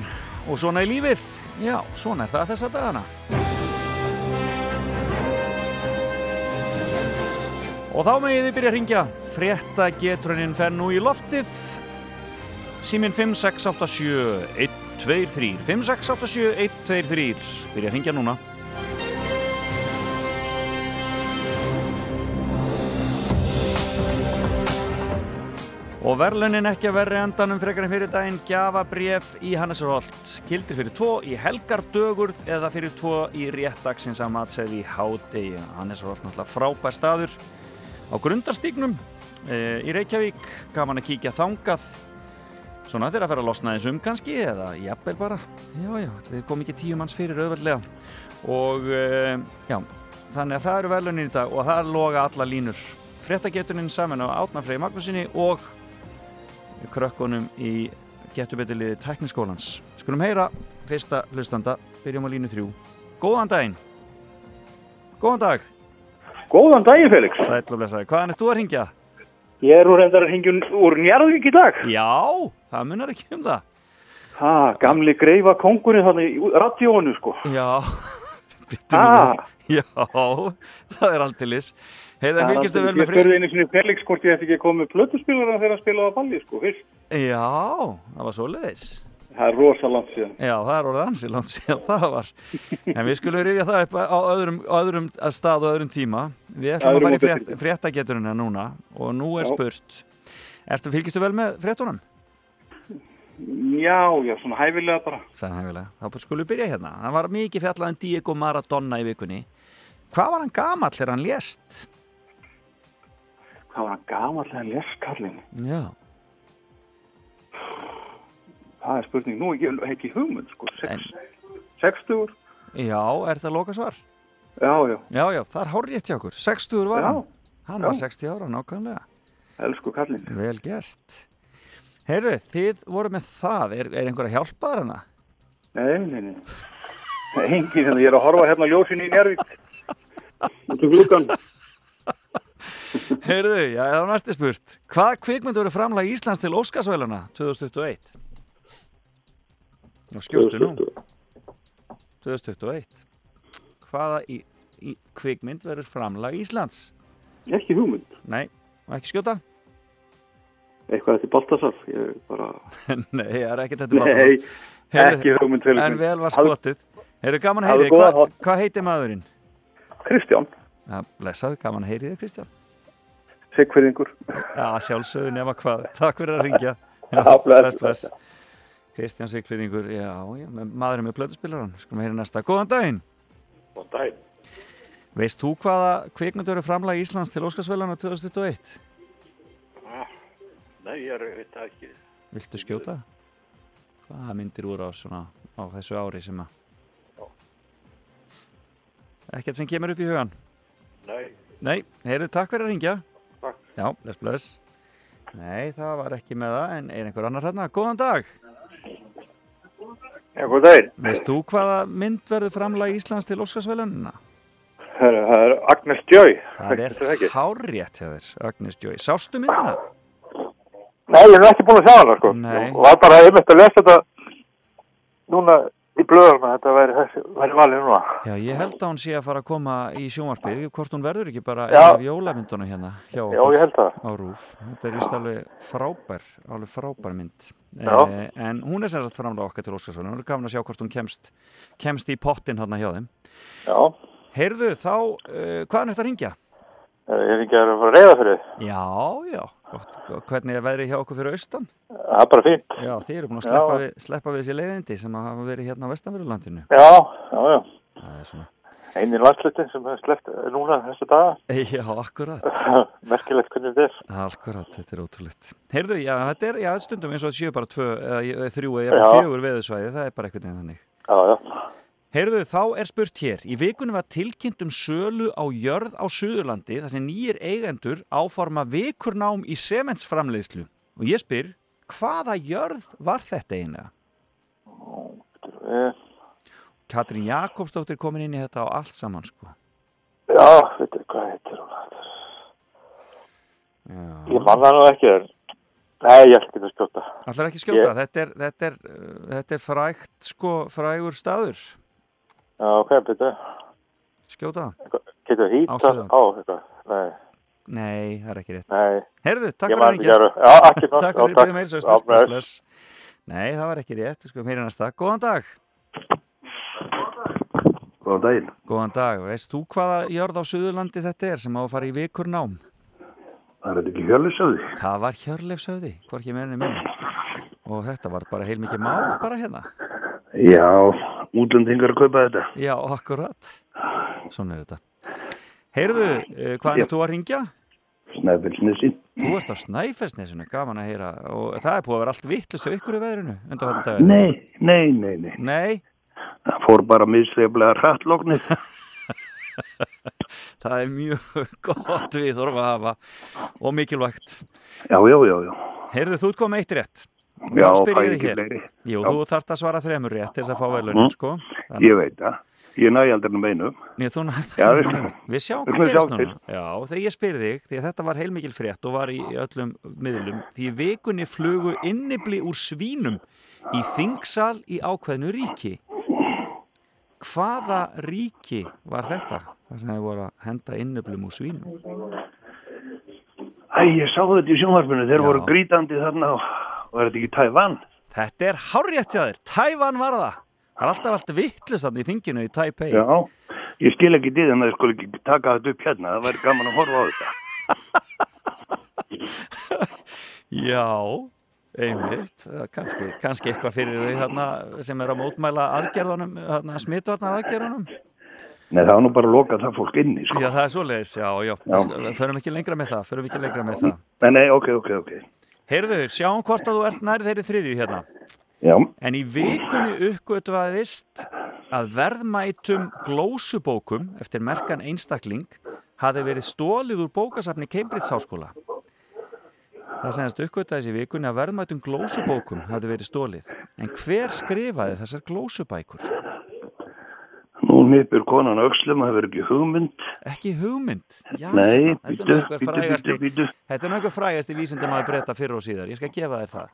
og svona í lífið. Já, svona er það þessa dagana. Og þá megið þið byrja að ringja. Frétta getrunin fer nú í loftið. Símin 5687 123 5687 123 Byrja að ringja núna. Og verðlunin ekki að verri endanum frekar en fyrir daginn gjafabref í Hannesarholt. Kildir fyrir tvo í helgardögurð eða fyrir tvo í réttagsins að matsæði í hádegi. Hannesarholt náttúrulega frábær staður á grundarstíknum e, í Reykjavík. Gaman að kíkja þangað. svona þeirra að fara að losna þessum kannski eða jafnvel bara, já já, þeir kom ekki tíu manns fyrir auðveldlega og uh, já, þannig að það eru velunin í dag og það loga alla línur fréttagetunin saman á Átnafregi Magnúsinni og krökkunum í getubetiliði tekniskólans. Skulum heyra fyrsta hlustanda, byrjum á línu þrjú. Góðan daginn. Góðan dag. Góðan daginn, Felix. Blessaði. Hvaðan ert þú að ringja? Ég er úr reyndar að hingja úr Njarðvík í dag. Já, það munar ekki um það. Ha, gamli greifa kongurinn þannig í radjónu, sko. Já. Ha, Já, það er alltilis. Heiða, það fylgistu vel með Ég spurði einu sinni Felix hvort ég ætti ekki að koma með plötuspilara þegar hann spilaði á balli, sko, fyrst. Já, það var svoleiðis. Það er rosalant síðan. Já, það er orðið ansi langt síðan það var. En við skulum rifja það upp á öðrum, öðrum stað og öðrum tíma. Við ætlum að fara í fréttageturina núna og nú er Já. spurt. Ertu fylgistu vel með fréttunum? Já, já, svona hæfilega bara. Sæðan hefilega. Þá skulum við byrja hérna. Það var mikið fjallað um Diego Maradona í vikunni. Hvað var hann gamall þegar hann lést? Hvað var hann lest kallin? Já. Það er spurning. Nú, ég hef ekki hugmynd, sko. Sex, 60 Já, er það loka svar? Já, já. Já, já, það er hár rétt hjá okkur. 60 var Já, hann. Hann já. var 60 ára, nákvæmlega. Elsku kallin. Vel gert. Heyrðu, þið voru með það. Er, er einhver að hjálpa þér hana? Nei, nei, nei. Engin, hérna, ég er að horfa hérna ljósin í Njarðvík. Út um gluggan. Heyrðu, já, það var næsti spurt. Hvað kvikmynd voru framlag Íslands til Óskarsvæluna 2021? Nú skjóttu nú. 2021. Hvaða í, í kvikmynd verður framlag Íslands? Ekki hugmynd. Nei, og ekki skjóta? Eitthvað eftir Baltasar. Ég bara... Nei, það er ekki þetta Nei, ekki hugmynd En minn. vel var skotið. Heyrðu, gaman að Hafðu heyri, góða Hva, hvað heitir maðurinn? Kristján. Já, blessað, gaman að heyri þér, Kristján. Sigfyrðingur. Já, sjálfsögðu nema hvað. Takk fyrir að ringja. Já, bless, bless. Kristján Sigfriðingur, já, já, með- maðurinn með plötuspilaran. Skulum heyra næsta. Góðan daginn. Góðan daginn. Veist þú hvaða kvikmyndu eru framlag Íslands til Óskarsvælana 2021? Nei, ég er, veit það ekki. Viltu skjóta? Hvaða myndir úr á, svona, á þessu ári sem að... Ekkert sem kemur upp í hugan? Nei. Nei, heyrðu, takk fyrir að ringja. Já, bless, bless. Nei, það var ekki með það, en er einhver annar hérna? Góðan dag. Já, góð daginn. Veist þú hvaða mynd verður framlag Íslands til Óskarsvælunina? Það er, það er Agnes Joy. Það er hárétt þér, Agnes Joy. Sástu myndina? Nei, ég hef ekki búin að sjá hana, sko. Nei. Og var bara einmitt að lesa þetta núna í blöðarna, þetta væri, væri valið núna. Já, ég held að hún sé að fara að koma í sjónvarpið, hvort hún verður ekki bara Já. einn af jólamynduna hérna hjá okkur. Já, ég held það. Á Rúf. Þetta er vist alveg frábær, alveg frábær mynd. Eh, en hún er sem sagt framlega okkar til Óskarsvælun. Hún er gafin að sjá hvort hún kemst, kemst í pottin hérna hjá þeim. Já. Heyrðu, þá, uh, hvaðan er þetta að ringja? Ég ekki að fara að reyða fyrir. Já, já. Hvernig er veðrið hjá okkur fyrir austan? Það er bara fínt. Já, þið eru búin að sleppa, við, sleppa við þessi leiðindi sem að hafa verið hérna á vestanverðurlandinu. Já, já, já. Það er svona. Einu landsluti sem er sleppt núna þessu daga. Já, akkurat. Merkilegt hvernig þetta er. Akkurat, þetta er ótrúleitt. Heyrðu, já, þetta er, já, stundum eins og það séu bara tvö, eða þrjú eða fjögur veðusvæði, það er bara einhvern veginn þannig. Já, já. Heyrðu, þá er spurt hér. Í vikunum var tilkynnt um sölu á jörð á Suðurlandi þar sem nýjir eigendur áforma vikurnám í sementsframleiðslu. Og ég spyr, hvaða jörð var þetta eiginlega? Eh, Katrín Jakobsdóttir komin inn í þetta á allt saman, sko. Já, veitir hvað heitir hún? Já. Ég man það nú ekki. en- Nei, ég ætla ekki að skjóta. Allar ekki skjóta, Ég- þetta, er, þetta, er, uh, þetta er frægt, sko, frægur staður. Já, ok, byrju. Skjóta. Getur hýta Á eitthvað? Nei. Nei, það er ekki rétt. Nei. Heyrðu, takk fyrir að ringja. að- Já, ekki nóg. Takk fyrir bless, bless. bless. Nei, það var ekki rétt, við skulum heyra næsta. Góðan dag. Góðan daginn. Góðan dag. Veist þú hvaða jörð á Suðurlandi þetta er sem á að fara í vikur nám? Það er þetta ekki hjörlisöði. Það var Hjörleifsöði, hvorki meðinni minni. Og þetta var bara heilmikið mál bara hérna. Já, útlendingar að kaupa þetta. Já, akkurat. Svona er þetta. Heyrðu, uh, hvaðan er þú að ringja? Snæfellsnesi. Þú ert á Snæfellsnesinu, gaman að heyra og það er búið að vera allt vittlust á ykkur í veðrinu undan þetta dag Nei, nei, nei, nei. Nei, Það fór bara misleiflega hrattlóknið. það er mjög gott við þurfum að hafa og mikilvægt Já, já, já, já. Heyrðu, þú ert komið eitt rétt Já, fæ ég ekki fleiri. Jú, Já. þú þarft að svara þremur rétt til þess að fá velunin, Mm. sko Ég veit það. Ég næ aldrei um einu. Nei, þú nærð Já, það við- með. Við sjáum hvað gerist núna. Já, þegar ég spyr þig, því að þetta var heilmikil frétt og var í öllum miðlum, því vikunni flugu innibli úr svínum í þingsal í ákveðnu ríki. Hvaða ríki var þetta? Það sem þið voru að henda inniblum úr svínum. Æ, ég sá þetta í sjónvarpinu. Þeir Já. voru grítandi þarna og var þetta ekki Tævann? Þetta er hárrétt hjá þér. Tævan var það. Það er alltaf allt vittlust þarna í þinginu í Taipei. Já. Ég skil ekki dýð en það skul ekki taka þetta upp hérna. Það væri gaman að horfa á þetta. Já, einmitt, er kannski, kannski eitthvað fyrir þau þarna sem er að mótmæla aðgerðunum, þarna, smitvarnar aðgerðunum. Nei, það var nú bara að loka það fólk inni, sko. Já, það er svoleiðis, já, já, Já. förum ekki lengra með það, förum ekki lengra með það. Nei, nei, ok, ok, ok. Heyrðu, sjáum hvort að þú ert nær þeirri þriðju hérna. Já. En í vikunni uppgötvaðist að verðmætum glósubókum eftir merkan einstakling hafi verið stólið úr bókasafni Cambridge Háskóla. Það semast uppgötvaðist í vikunni að verðmætum glósubókum hafi verið stólið. En hver skrifaði þessar glósubækur? Nýpur konan öxlum, það verður ekki hugmynd. Ekki hugmynd? Já, Nei, frægasti, bíddu, bíddu. þetta er einhver frægasti vísindum að breyta fyrir og síðar. Ég skal gefa þér það.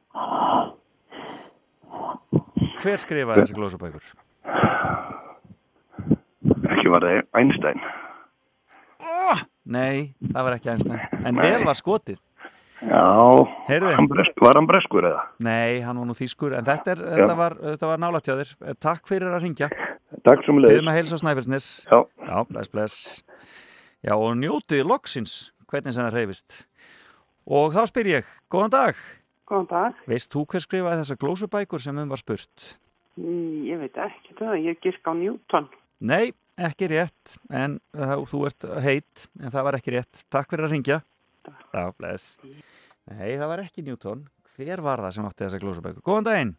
Hver skrifaði þessar glósubækur? Ekki var það Einstein. Nei, það var ekki Einstein. En vel var skotið. Já, hann bresk, var hann breskur eða? Nei, hann var nú þýskur, en þetta, er, þetta var, var. Eh, Takk fyrir að ringja. Takk sem leiðis. Við með heils á Snæfellsnes. Já. Já, bless, bless. Já, og njótið loksins, hvernig sem það reyfist. Og þá spyr ég, góðan dag. Góðan dag. Veist þú hver skrifaði þessar glósubækur sem um var spurt? Mm, Ég veit ekki það, ég girk á Newton. Nei, ekki rétt, en uh, þú ert heit, en það var ekki rétt. Takk fyrir að ringja. Já, bless. Nei, það var ekki Newton. Hver var það sem átti þessar glósubækur? Góðan daginn.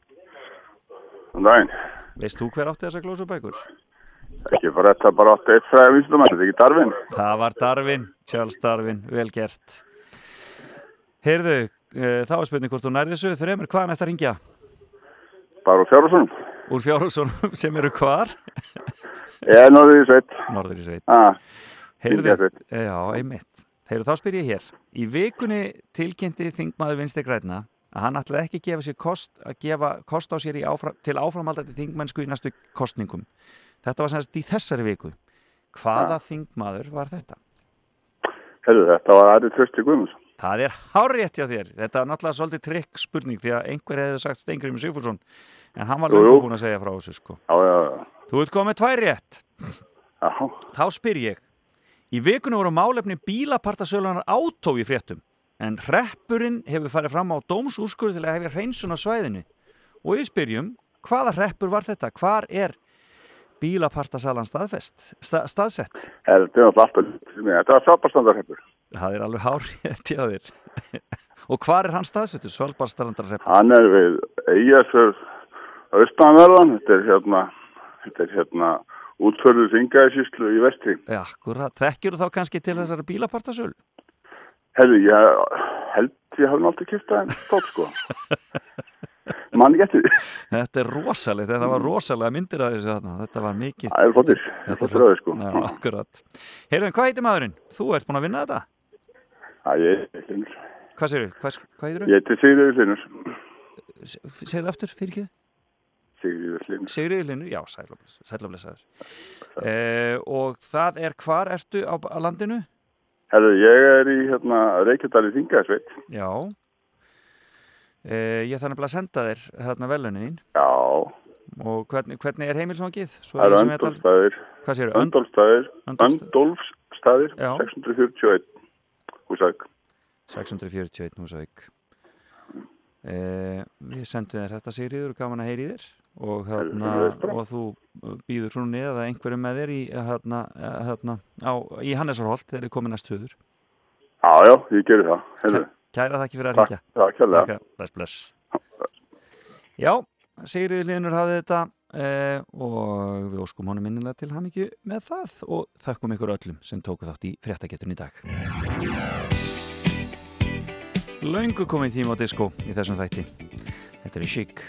Góðan daginn. Veist þú hver átti þessar glósubækur? Ekki bara þetta bara átti eitt fræði vinstumann, þetta er ekki Darvin. Það var Darvin, Charles Darwin, vel gert. Heyrðu, uh, þá er spurning hvort þú nærði þessu þreymur hvaðan eftir að ringja? Bara úr fjárhúsunum. Úr fjárhúsunum sem eru hvar? Ég er norður í sveit. Norður í sveit. Ah, Heyrðu, já, einmitt. Heyrðu, þá spyr ég hér. Í vikunni tilkynnti þingmaður Vinstri Græna að hann ætlaði ekki gefa sér kost, að gefa kost á sér áfram, til áframhaldandi þingmennsku í næstu kostningum. Þetta var semst í þessari viku. Hvaða þingmaður var þetta? Herðu, þetta var Ari Trösti Guðmunds. Það er hárétt hjá þér. Þetta var náttúrulega svolítið trikk spurning því að einhver hefði sagt Steingrimur Sigfússon en hann var löngu búin að segja frá þessu sko. Já, já, já. Þú ert komið tvær rétt. Já. Þá spyr ég. Í vikunni voru málefni bílapartasölunar átó í fréttum en hreppurinn hefur farið fram á dómsúrskurð til að hefja hreinsun á svæðinu. Og við spyrjum, hvaða hreppur var þetta? Hvar er bílapartasalan staðfest? Sta, staðsett? Þetta er alltaf, þetta var svaparstandarheppur. Það er alveg hárétt hjá þér. Og hvar er hann staðsettur? Svalbardstrandarhreppur? Hann er við Eyjafjörð austanverðan, þetta er hérna, þetta er hérna útförðu þingaðisíslu í vestri. Ja, akkurat. Þekkjur þá kannski til þessari bílapartasölu? Herðu, ég held ég hafði kýrt það en tótt sko. Mann getur. Þetta er rosalegt, þetta var rosalega myndir að þessu þarna, þetta var mikið. Það er flottir, Þetta að þau sko. Já, akkurat. Heyrðum, hvað heitir maðurinn? Þú ert búin að vinna þetta? Það er hlinur. Hvað segir þú? Hvað, hvað heitir þú? Ég heiti Sigriður hlinur. Segðu aftur, fyrir ekki? Sigriður hlinur. Sigriður Linur, já, sælaflesaður. Eh, og það er, hvar ertu á landinu? Herðu, ég er í hérna Reykjadal í þingaðisveit. Já. Eh, ég þannig að senda þér hérna velunin. Já. Og hvernig, hvernig er heimilsvangið? Það eru öndólfstæðir. Hvað. Öndólfs- Öndólfstæðir. Já. 641 húsæk. 641 Húsavík eh, Við sendum þér þetta Sigriður, gaman að heyri þér og, hérna, og þú býður frúnni eða einhverju með þér í, eh, hérna, eh, hérna, á, í Hannesarholt þegar þið komið næst höður Já, já, ég gerur það. Hellu. Kæra þakki fyrir að ringja Já, kæra það Bless, bless. Já, Sigriði Linur hafði þetta eh, og við óskum honum minnilega til ham ekki með það og þakkum ykkur öllum sem tóku þátt í fréttagetun í dag. Laungu komið tíma á disko í þessum þætti. Þetta er í sík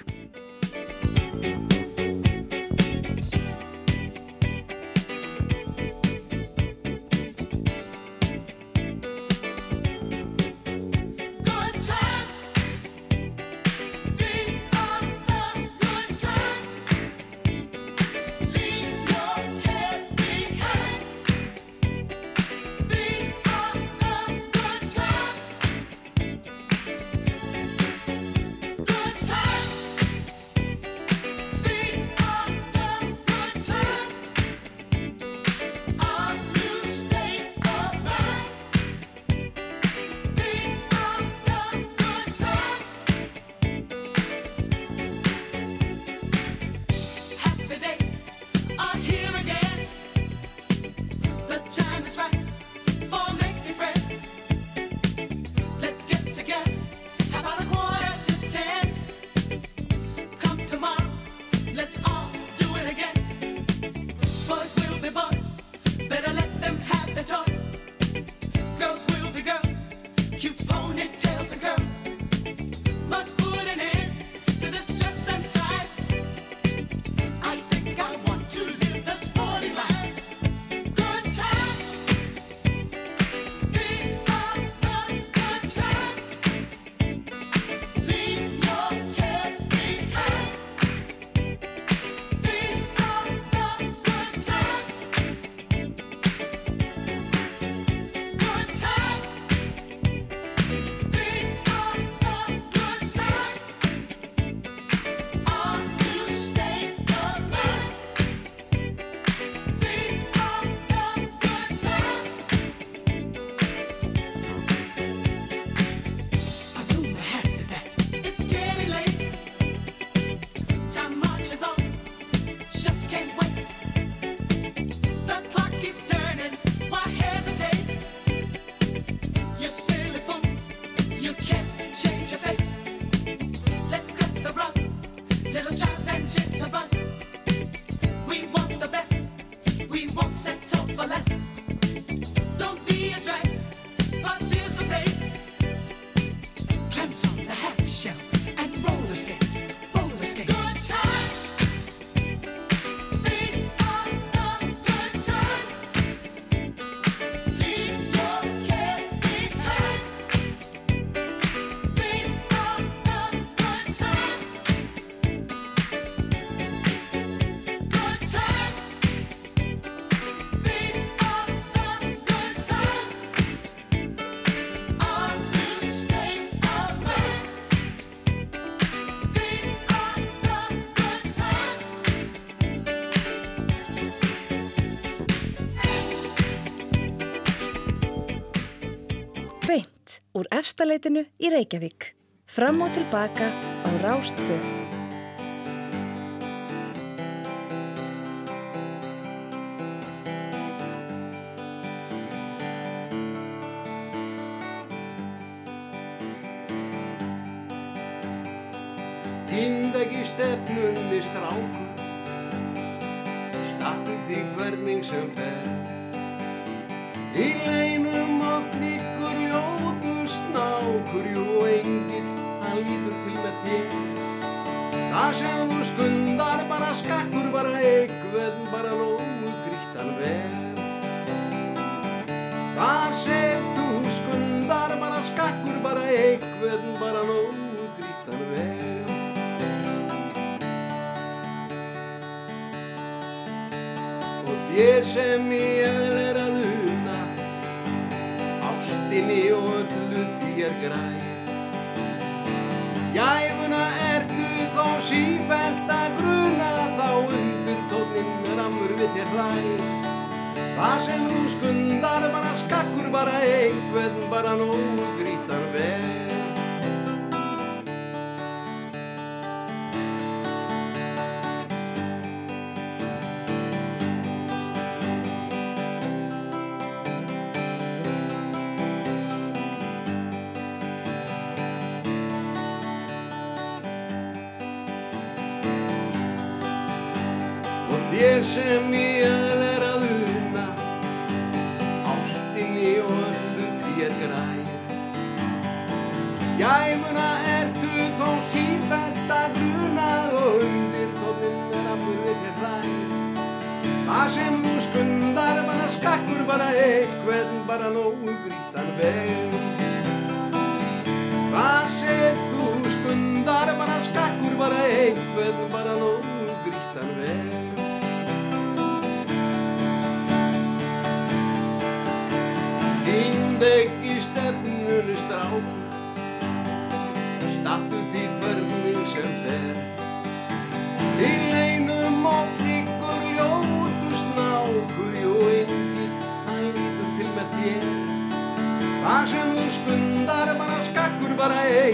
prestaleitinu í Reykjavík. Fram og tilbaka á Rástfjörn.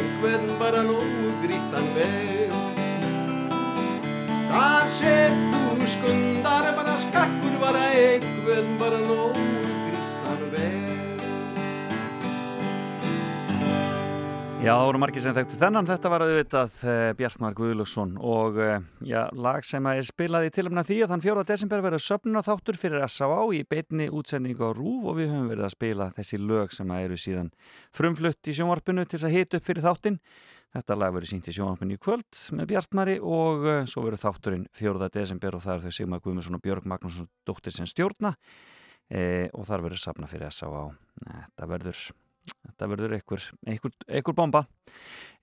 Einhvern bara nógu grítan veg. Það sem þú skundar bara skakkur bara einhvern bara nógu Já, það voru margir sem þekktu þennan, þetta var auðvitað uh, Bjartmar Guðlusson og uh, já, lag sem er spilað í tilumna því að þann 4. desember verður söfnuna þáttur fyrir S.A.A. í beitni útsendingu á RÚV og við höfum verið að spila þessi lög sem eru síðan frumflutt í sjónvarpinu til þess að hita upp fyrir þáttin. Þetta lag verður sínt í sjónvarpinu í kvöld með Bjartmari og uh, svo verður þátturinn 4. desember og það er þau Sigmar Guðmundsson og Björg Magnússon dóttir sem stjórna og þar verður safna fyrir S.A.A. Þetta verður Þetta verður einhver, einhver, einhver bomba.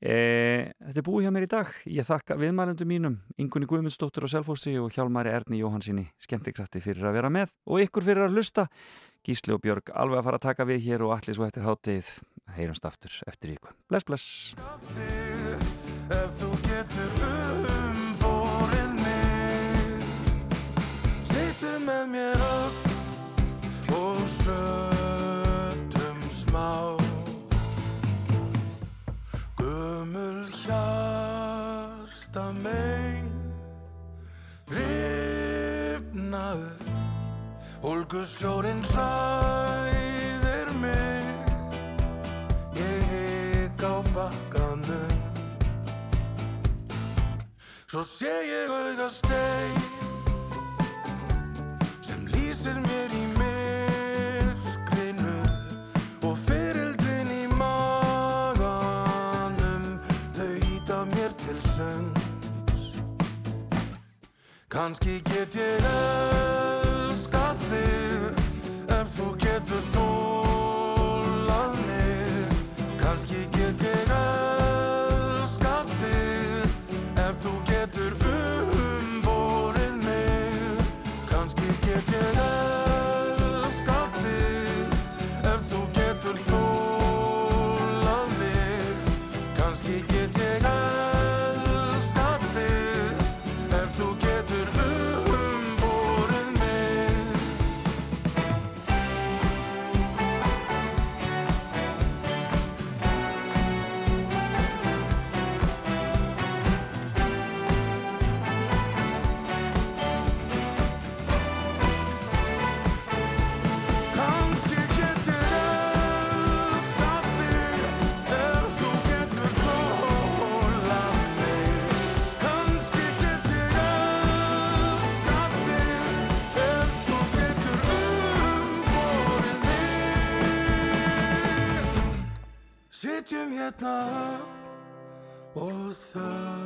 E, þetta er búið hjá mér í dag. Ég þakka viðmælendum mínum, Ingunni Guðmundsdóttur og Selfossi og Hjálmari Erni Jóhansinni, skemmtikrætti fyrir að vera með og ykkur fyrir að hlusta. Gísli og Björg alveg að fara að taka við hér og allir svo eftir háttegið. Heyrumst aftur eftir ykkur. Bless, bless. Hólgu sjórin hræðir mig. Ég hik á bakkanum. Svo sé ég auga stein sem lýsir mér í myrkrinu og fyririldin í maganum. Þau íta mér til sunds. Kanski get ég elskað hérna og þögum smá